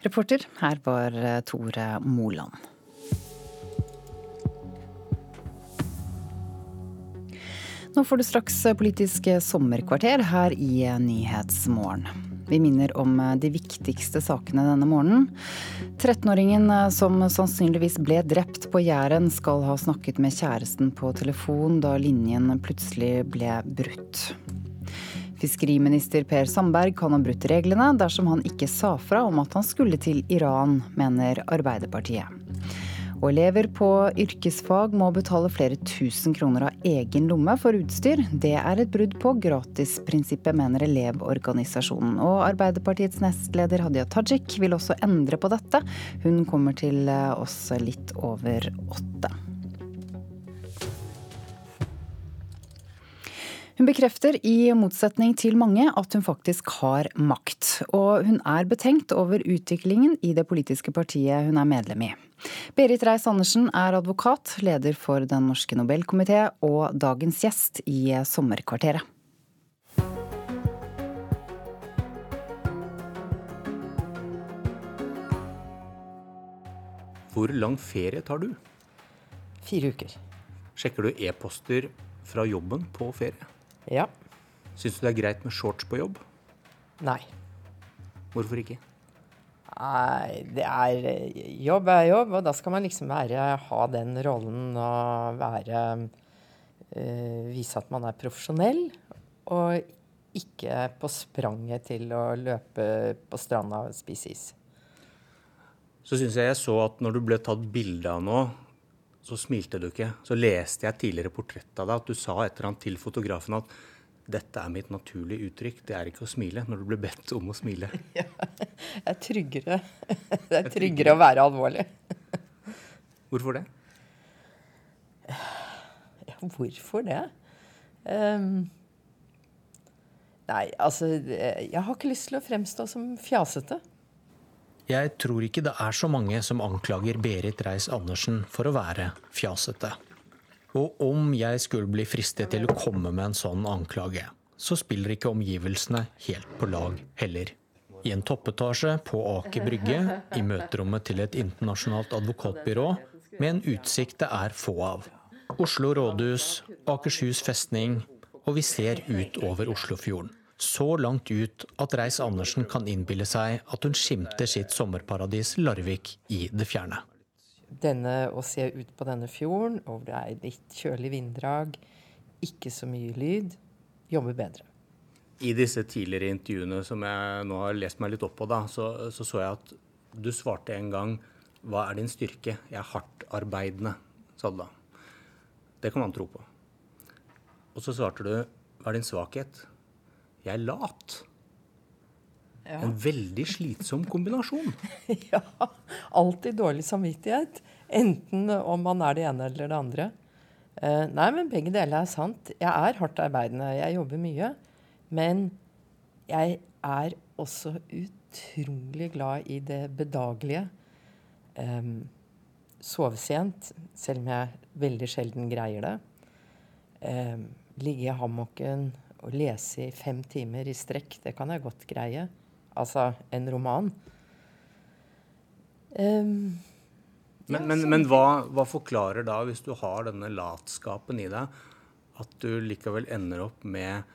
Reporter her var eh, Tore Moland. Nå får du straks politisk sommerkvarter her i Nyhetsmorgen. Vi minner om de viktigste sakene denne morgenen. 13-åringen som sannsynligvis ble drept på Jæren, skal ha snakket med kjæresten på telefon da linjen plutselig ble brutt. Fiskeriminister Per Sandberg kan ha brutt reglene dersom han ikke sa fra om at han skulle til Iran, mener Arbeiderpartiet. Og elever på yrkesfag må betale flere tusen kroner av egen lomme for utstyr. Det er et brudd på gratisprinsippet, mener Elevorganisasjonen. Og Arbeiderpartiets nestleder Hadia Tajik vil også endre på dette. Hun kommer til oss litt over åtte. Hun bekrefter i motsetning til mange at hun faktisk har makt. Og hun er betenkt over utviklingen i det politiske partiet hun er medlem i. Berit Reiss-Andersen er advokat, leder for Den norske nobelkomité og dagens gjest i Sommerkvarteret. Hvor lang ferie tar du? Fire uker. Sjekker du e-poster fra jobben på ferie? Ja. Syns du det er greit med shorts på jobb? Nei. Hvorfor ikke? Nei, det er Jobb er jobb, og da skal man liksom være, ha den rollen og være øh, Vise at man er profesjonell. Og ikke på spranget til å løpe på stranda og spise is. Så syns jeg jeg så at når du ble tatt bilde av nå, så smilte du ikke. Så leste jeg tidligere portrett av deg at du sa et eller annet til fotografen at dette er mitt naturlige uttrykk, det er ikke å smile når du blir bedt om å smile. (laughs) Ja, det er tryggere. (laughs) Det er tryggere å være alvorlig. (laughs) Hvorfor det? Ja, hvorfor det? Um, nei, altså Jeg har ikke lyst til å fremstå som fjasete. Jeg tror ikke det er så mange som anklager Berit Reiss-Andersen for å være fjasete. Og om jeg skulle bli fristet til å komme med en sånn anklage, så spiller ikke omgivelsene helt på lag heller. I en toppetasje på Aker Brygge, i møterommet til et internasjonalt advokatbyrå, med en utsikt det er få av. Oslo rådhus, Akershus festning, og vi ser ut over Oslofjorden så langt ut at Reiss-Andersen kan innbille seg at hun skimter sitt sommerparadis Larvik i det fjerne. Denne, Å se ut på denne fjorden, hvor det er litt kjølig vinddrag, ikke så mye lyd, jobber bedre. I disse tidligere intervjuene som jeg nå har lest meg litt opp på, da, så, så, så jeg at du svarte en gang hva er din styrke? Jeg er hardtarbeidende, sa du da. Det kan man tro på. Og så svarte du hva er din svakhet? Jeg er lat. Ja. En veldig slitsom kombinasjon. (laughs) ja. Alltid dårlig samvittighet. Enten om man er det ene eller det andre. Uh, nei, men begge deler er sant. Jeg er hardt arbeidende. Jeg jobber mye. Men jeg er også utrolig glad i det bedagelige. Um, sove sent, selv om jeg veldig sjelden greier det. Um, ligge i hammocken å lese i fem timer i strekk, det kan jeg godt greie. Altså en roman. Um, men, men, men hva, hva, forklarer da, hvis du har denne latskapen i deg, at du likevel ender opp med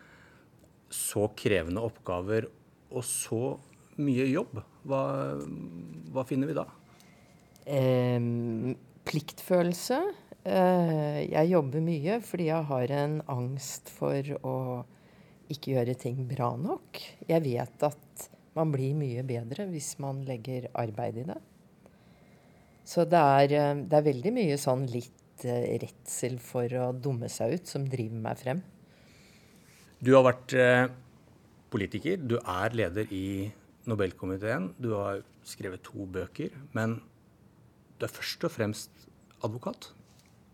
så krevende oppgaver og så mye jobb? Hva, hva finner vi da? Um, pliktfølelse. Uh, jeg jobber mye fordi jeg har en angst for å ikke gjøre ting bra nok. Jeg vet at man blir mye bedre hvis man legger arbeid i det. Så det er, eh, det er veldig mye sånn litt eh, redsel for å dumme seg ut som driver meg frem. Du har vært eh, politiker, du er leder i Nobelkomiteen. Du har skrevet to bøker, men du er først og fremst advokat?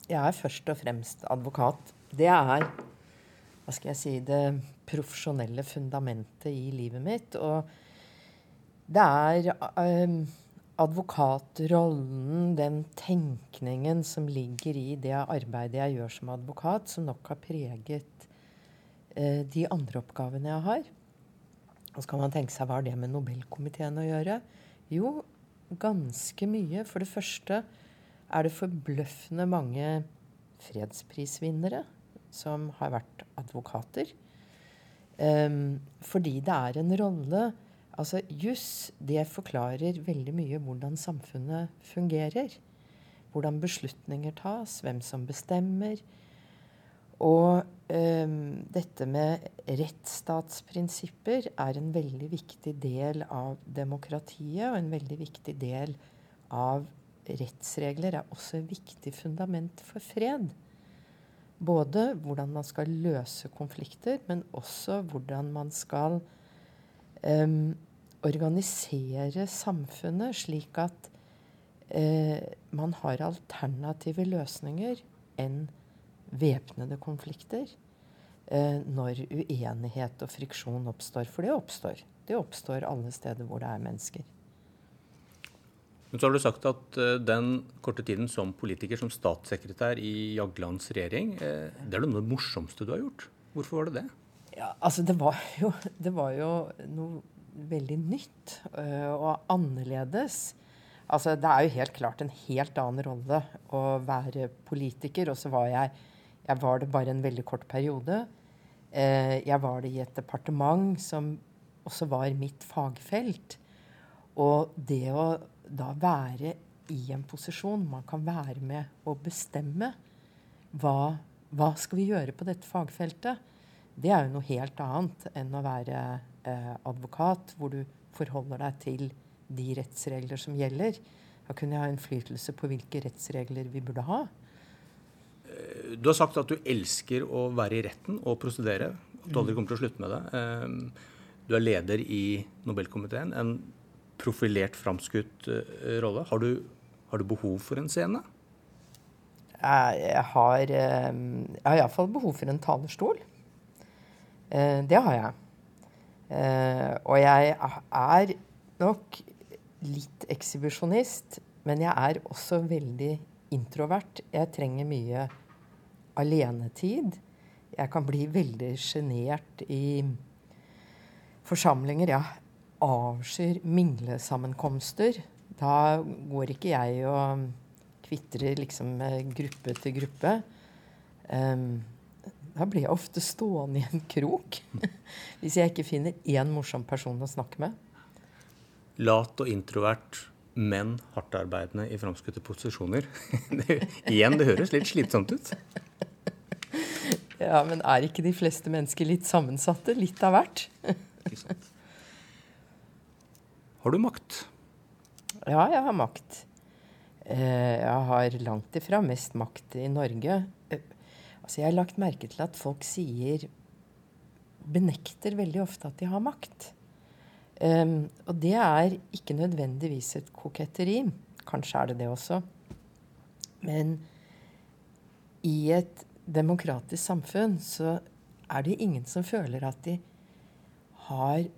Jeg er først og fremst advokat. Det er hva skal jeg si, det profesjonelle fundamentet i livet mitt. Og det er um, advokatrollen, den tenkningen som ligger i det arbeidet jeg gjør som advokat, som nok har preget eh, de andre oppgavene jeg har. Og så kan man tenke seg hva har det med Nobelkomiteen å gjøre? Jo, ganske mye. For det første er det forbløffende mange fredsprisvinnere som har vært advokater. Um, fordi det er en rolle Altså, Juss det forklarer veldig mye hvordan samfunnet fungerer. Hvordan beslutninger tas, hvem som bestemmer. Og um, dette med rettsstatsprinsipper er en veldig viktig del av demokratiet, og en veldig viktig del av rettsregler er også et viktig fundament for fred. Både hvordan man skal løse konflikter, men også hvordan man skal um, organisere samfunnet slik at uh, man har alternative løsninger enn væpnede konflikter uh, når uenighet og friksjon oppstår. For det oppstår. Det oppstår alle steder hvor det er mennesker. Men så har du sagt at uh, den korte tiden som politiker, som statssekretær i Jaglands regjering, uh, det er det morsomste du har gjort. Hvorfor var det det? Ja, altså det var jo, det var jo noe veldig nytt uh, og annerledes. Altså det er jo helt klart en helt annen rolle å være politiker. Og så var jeg Jeg var det bare en veldig kort periode. jeg var det i et departement som også var mitt fagfelt. Og det å da være i en posisjon man kan være med og bestemme hva, hva skal vi gjøre på dette fagfeltet, det er jo noe helt annet enn å være eh, advokat, hvor du forholder deg til de rettsregler som gjelder. Da kunne jeg ha innflytelse på hvilke rettsregler vi burde ha. Eh, du har sagt at du elsker å være i retten og prosedere. At du aldri mm. kommer til å slutte med det. Eh, du er leder i Nobelkomiteen. En profilert, framskutt uh, rolle. Har du, har du, behov for en scene? Jeg har, um, jeg har iallfall behov for en talerstol. Det har jeg. Og jeg er nok litt ekshibisjonist, men jeg er også veldig introvert. Jeg trenger mye alenetid. Jeg kan bli veldig sjenert i forsamlinger. Ja, avskyr minglesammenkomster. Da går ikke jeg og kvitrer liksom gruppe til gruppe. Um, da blir jeg ofte stående i en krok (laughs) hvis jeg ikke finner én morsom person å snakke med. Lat og introvert, men hardtarbeidende i framskutte posisjoner. (laughs) det, igjen, det høres litt slitsomt ut. ja, men er ikke de fleste mennesker litt sammensatte? Litt av hvert. ikke sant. Har du makt? Ja, jeg har makt. Eh, jeg har langt ifra mest makt i Norge. Eh, altså, jeg har lagt merke til at folk sier Benekter veldig ofte at de har makt. Um, og det er ikke nødvendigvis et koketteri. Kanskje er det det også. Men i et demokratisk samfunn så er det ingen som føler at de har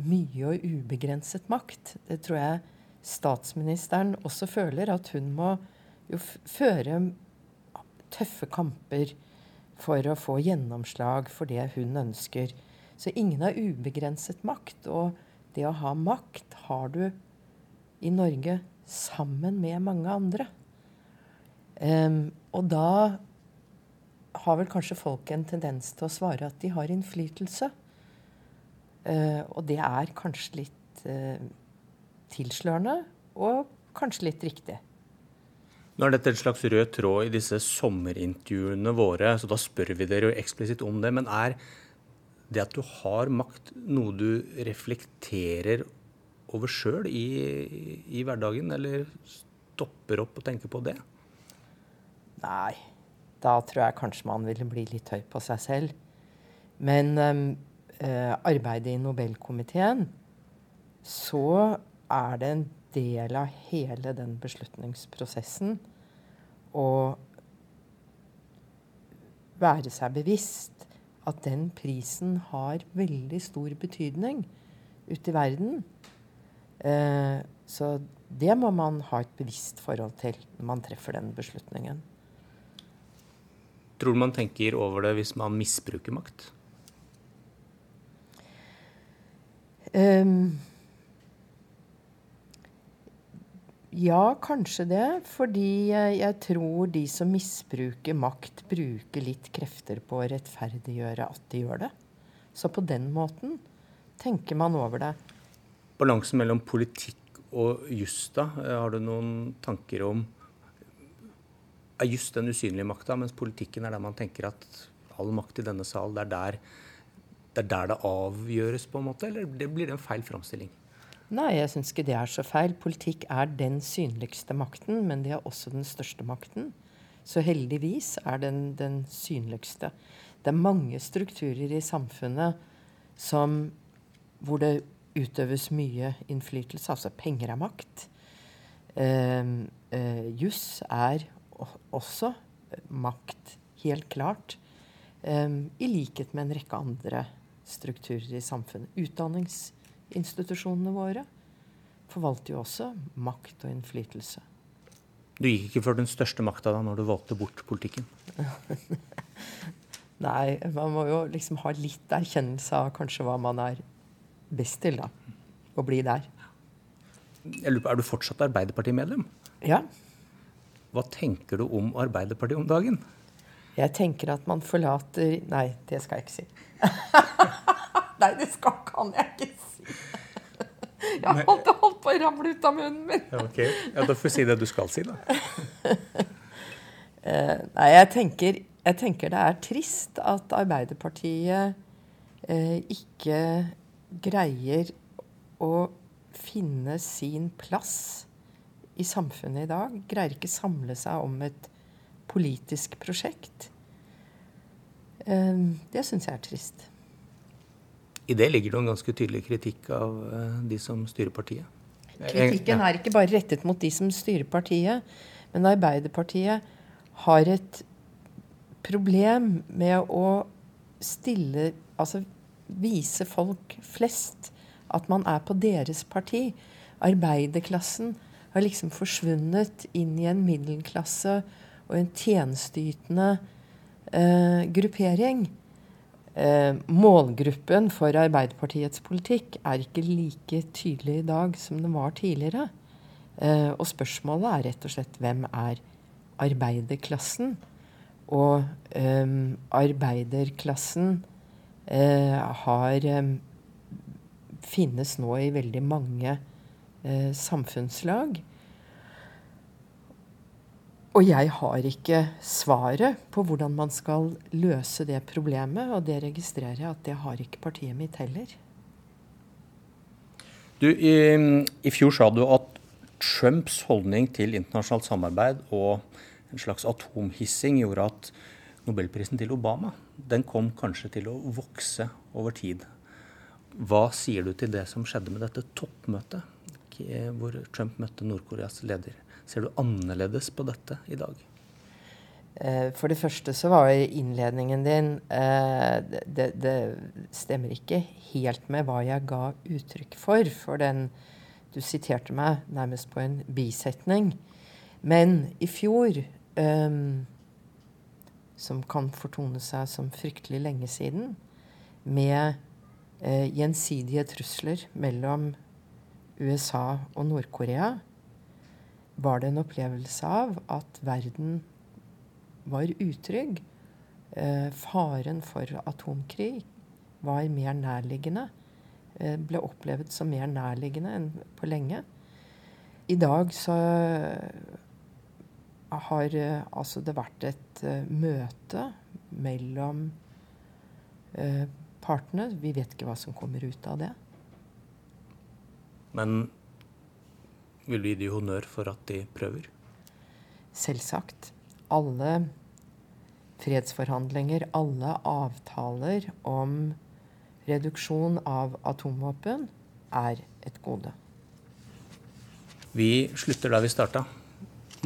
mye og ubegrenset makt. Det tror jeg statsministeren også føler, at hun må jo føre tøffe kamper for å få gjennomslag for det hun ønsker. Så ingen har ubegrenset makt. Og det å ha makt har du i Norge sammen med mange andre. Um, og da har vel kanskje folk en tendens til å svare at de har innflytelse. Uh, og det er kanskje litt uh, tilslørende, og kanskje litt riktig. Nå er dette en slags rød tråd i disse sommerintervjuene våre, så da spør vi dere jo eksplisitt om det. Men er det at du har makt, noe du reflekterer over sjøl i, i, hverdagen, eller stopper opp og tenker på det? Nei, da tror jeg kanskje man ville bli litt høy på seg selv. Men um, uh, arbeidet i Nobelkomiteen, så er det en del av hele den beslutningsprosessen å være seg bevisst at den prisen har veldig stor betydning ute i verden. Eh, så det må man ha et bevisst forhold til når man treffer den beslutningen. Tror du man tenker over det hvis man misbruker makt? Um, Ja, kanskje det. Fordi jeg tror de som misbruker makt, bruker litt krefter på å rettferdiggjøre at de gjør det. Så på den måten tenker man over det. Balansen mellom politikk og juss, da? Har du noen tanker om Er juss den usynlige makta, mens politikken er der man tenker at all makt i denne sal, det er der det, er der det avgjøres, på en måte? Eller det blir det en feil framstilling? Nei, jeg syns ikke det er så feil. Politikk er den synligste makten, men det er også den største makten. Så heldigvis er den den synligste. Det er mange strukturer i samfunnet som, hvor det utøves mye innflytelse. Altså penger er makt. Eh, eh, juss er også makt, helt klart. Eh, I likhet med en rekke andre strukturer i samfunnet. Utdanningsinstitusjonene våre forvalter jo også makt og innflytelse. Du gikk ikke for den største makta da når du valgte bort politikken? (laughs) Nei, man må jo liksom ha litt erkjennelse av kanskje hva man er best til, da. Å bli der. Jeg lurer på, Er du fortsatt Arbeiderpartimedlem? Ja. Hva tenker du om Arbeiderpartiet om dagen? Jeg tenker at man forlater Nei, det skal jeg ikke si. (laughs) Nei, det skal, kan jeg ikke si. Jeg holdt, holdt på å ramle ut av munnen min. ok, ja, Da får vi si det du skal si, da. uh, (laughs) nei, jeg tenker, jeg tenker, det er trist at Arbeiderpartiet uh, ikke greier å finne sin plass i samfunnet i dag. Greier ikke samle seg om et politisk prosjekt. Uh, det syns jeg er trist. I det ligger det en ganske tydelig kritikk av eh, de som styrer partiet. Kritikken er ikke bare rettet mot de som styrer partiet, men Arbeiderpartiet har et problem med å stille Altså vise folk flest at man er på deres parti. Arbeiderklassen har liksom forsvunnet inn i en middelklasse og en tjenesteytende eh, gruppering. Eh, målgruppen for Arbeiderpartiets politikk er ikke like tydelig i dag som den var tidligere. Eh, og spørsmålet er rett og slett hvem er arbeiderklassen? Og eh, arbeiderklassen eh, har eh, finnes nå i veldig mange samfunnslag. Og jeg har ikke svaret på hvordan man skal løse det problemet, og det registrerer jeg at det har ikke partiet mitt heller. Du, i, i fjor sa du at Trumps holdning til internasjonalt samarbeid og en slags atomhissing gjorde at nobelprisen til Obama den kom kanskje til å vokse over tid. Hva sier du til det som skjedde med dette toppmøtet, hvor Trump møtte Nord-Koreas leder? Ser du annerledes på dette i dag? Eh, for det første så var innledningen din eh, det, det, stemmer ikke helt med hva jeg ga uttrykk for. For den Du siterte meg nærmest på en bisetning. Men i fjor um, som kan fortone seg som fryktelig lenge siden, med uh, gjensidige trusler mellom USA og Nord-Korea, var det en opplevelse av at verden var utrygg. Eh, faren for atomkrig var mer nærliggende. Eh, ble opplevd som mer nærliggende enn på lenge. I dag så har eh, altså det vært et uh, møte mellom uh, partene. Vi vet ikke hva som kommer ut av det. Men vil du gi dem honnør for at de prøver? Selvsagt. Alle fredsforhandlinger, alle avtaler om reduksjon av atomvåpen er et gode. Vi slutter der vi starta.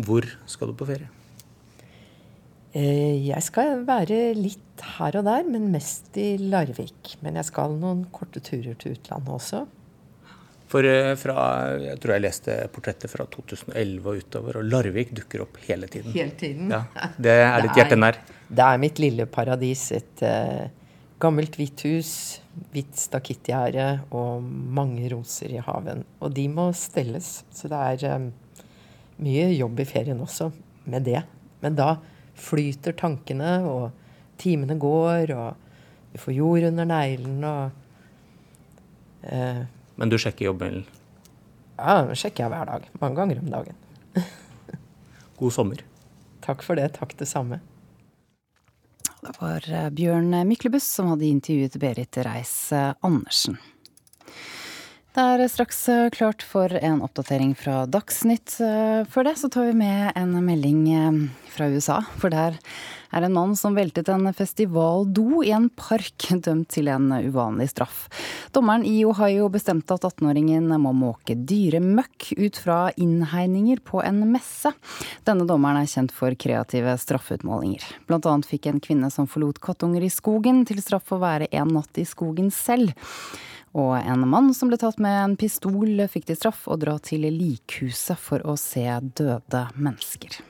Hvor skal du på ferie? Eh, jeg skal være litt her og der, men mest i Larvik. Men jeg skal noen korte turer til utlandet også. For eh, fra, Jeg tror jeg leste portrettet fra 2011 og utover, og Larvik dukker opp hele tiden. Hele tiden? Ja, Det er ditt hjerte nær? Det er mitt lille paradis. Et uh, gammelt hvitt hus, hvitt stakittgjerde og mange roser i haven. Og de må stelles. Så det er um, mye jobb i ferien også med det. Men da flyter tankene, og timene går, og du får jord under neglene og eh. Men du sjekker jobbmailen? Ja, den sjekker jeg hver dag. Mange ganger om dagen. (laughs) God sommer. Takk for det. Takk det samme. Det var eh, Bjørn Myklebust som hadde intervjuet Berit Reiss-Andersen. Det er straks eh, klart for en oppdatering fra Dagsnytt. Eh, før det så tar vi med en melding eh, fra USA. For der er en mann som veltet en festivaldo i en park, (laughs) dømt til en uvanlig straff. Dommeren i Ohio bestemte at 18-åringen må måke dyremøkk ut fra innhegninger på en messe. Denne dommeren er kjent for kreative straffeutmålinger. Blant annet fikk en kvinne som forlot kattunger i skogen, til straff å være en natt i skogen selv. Og en mann som ble tatt med en pistol, fikk til straff å dra til likhuset for å se døde mennesker.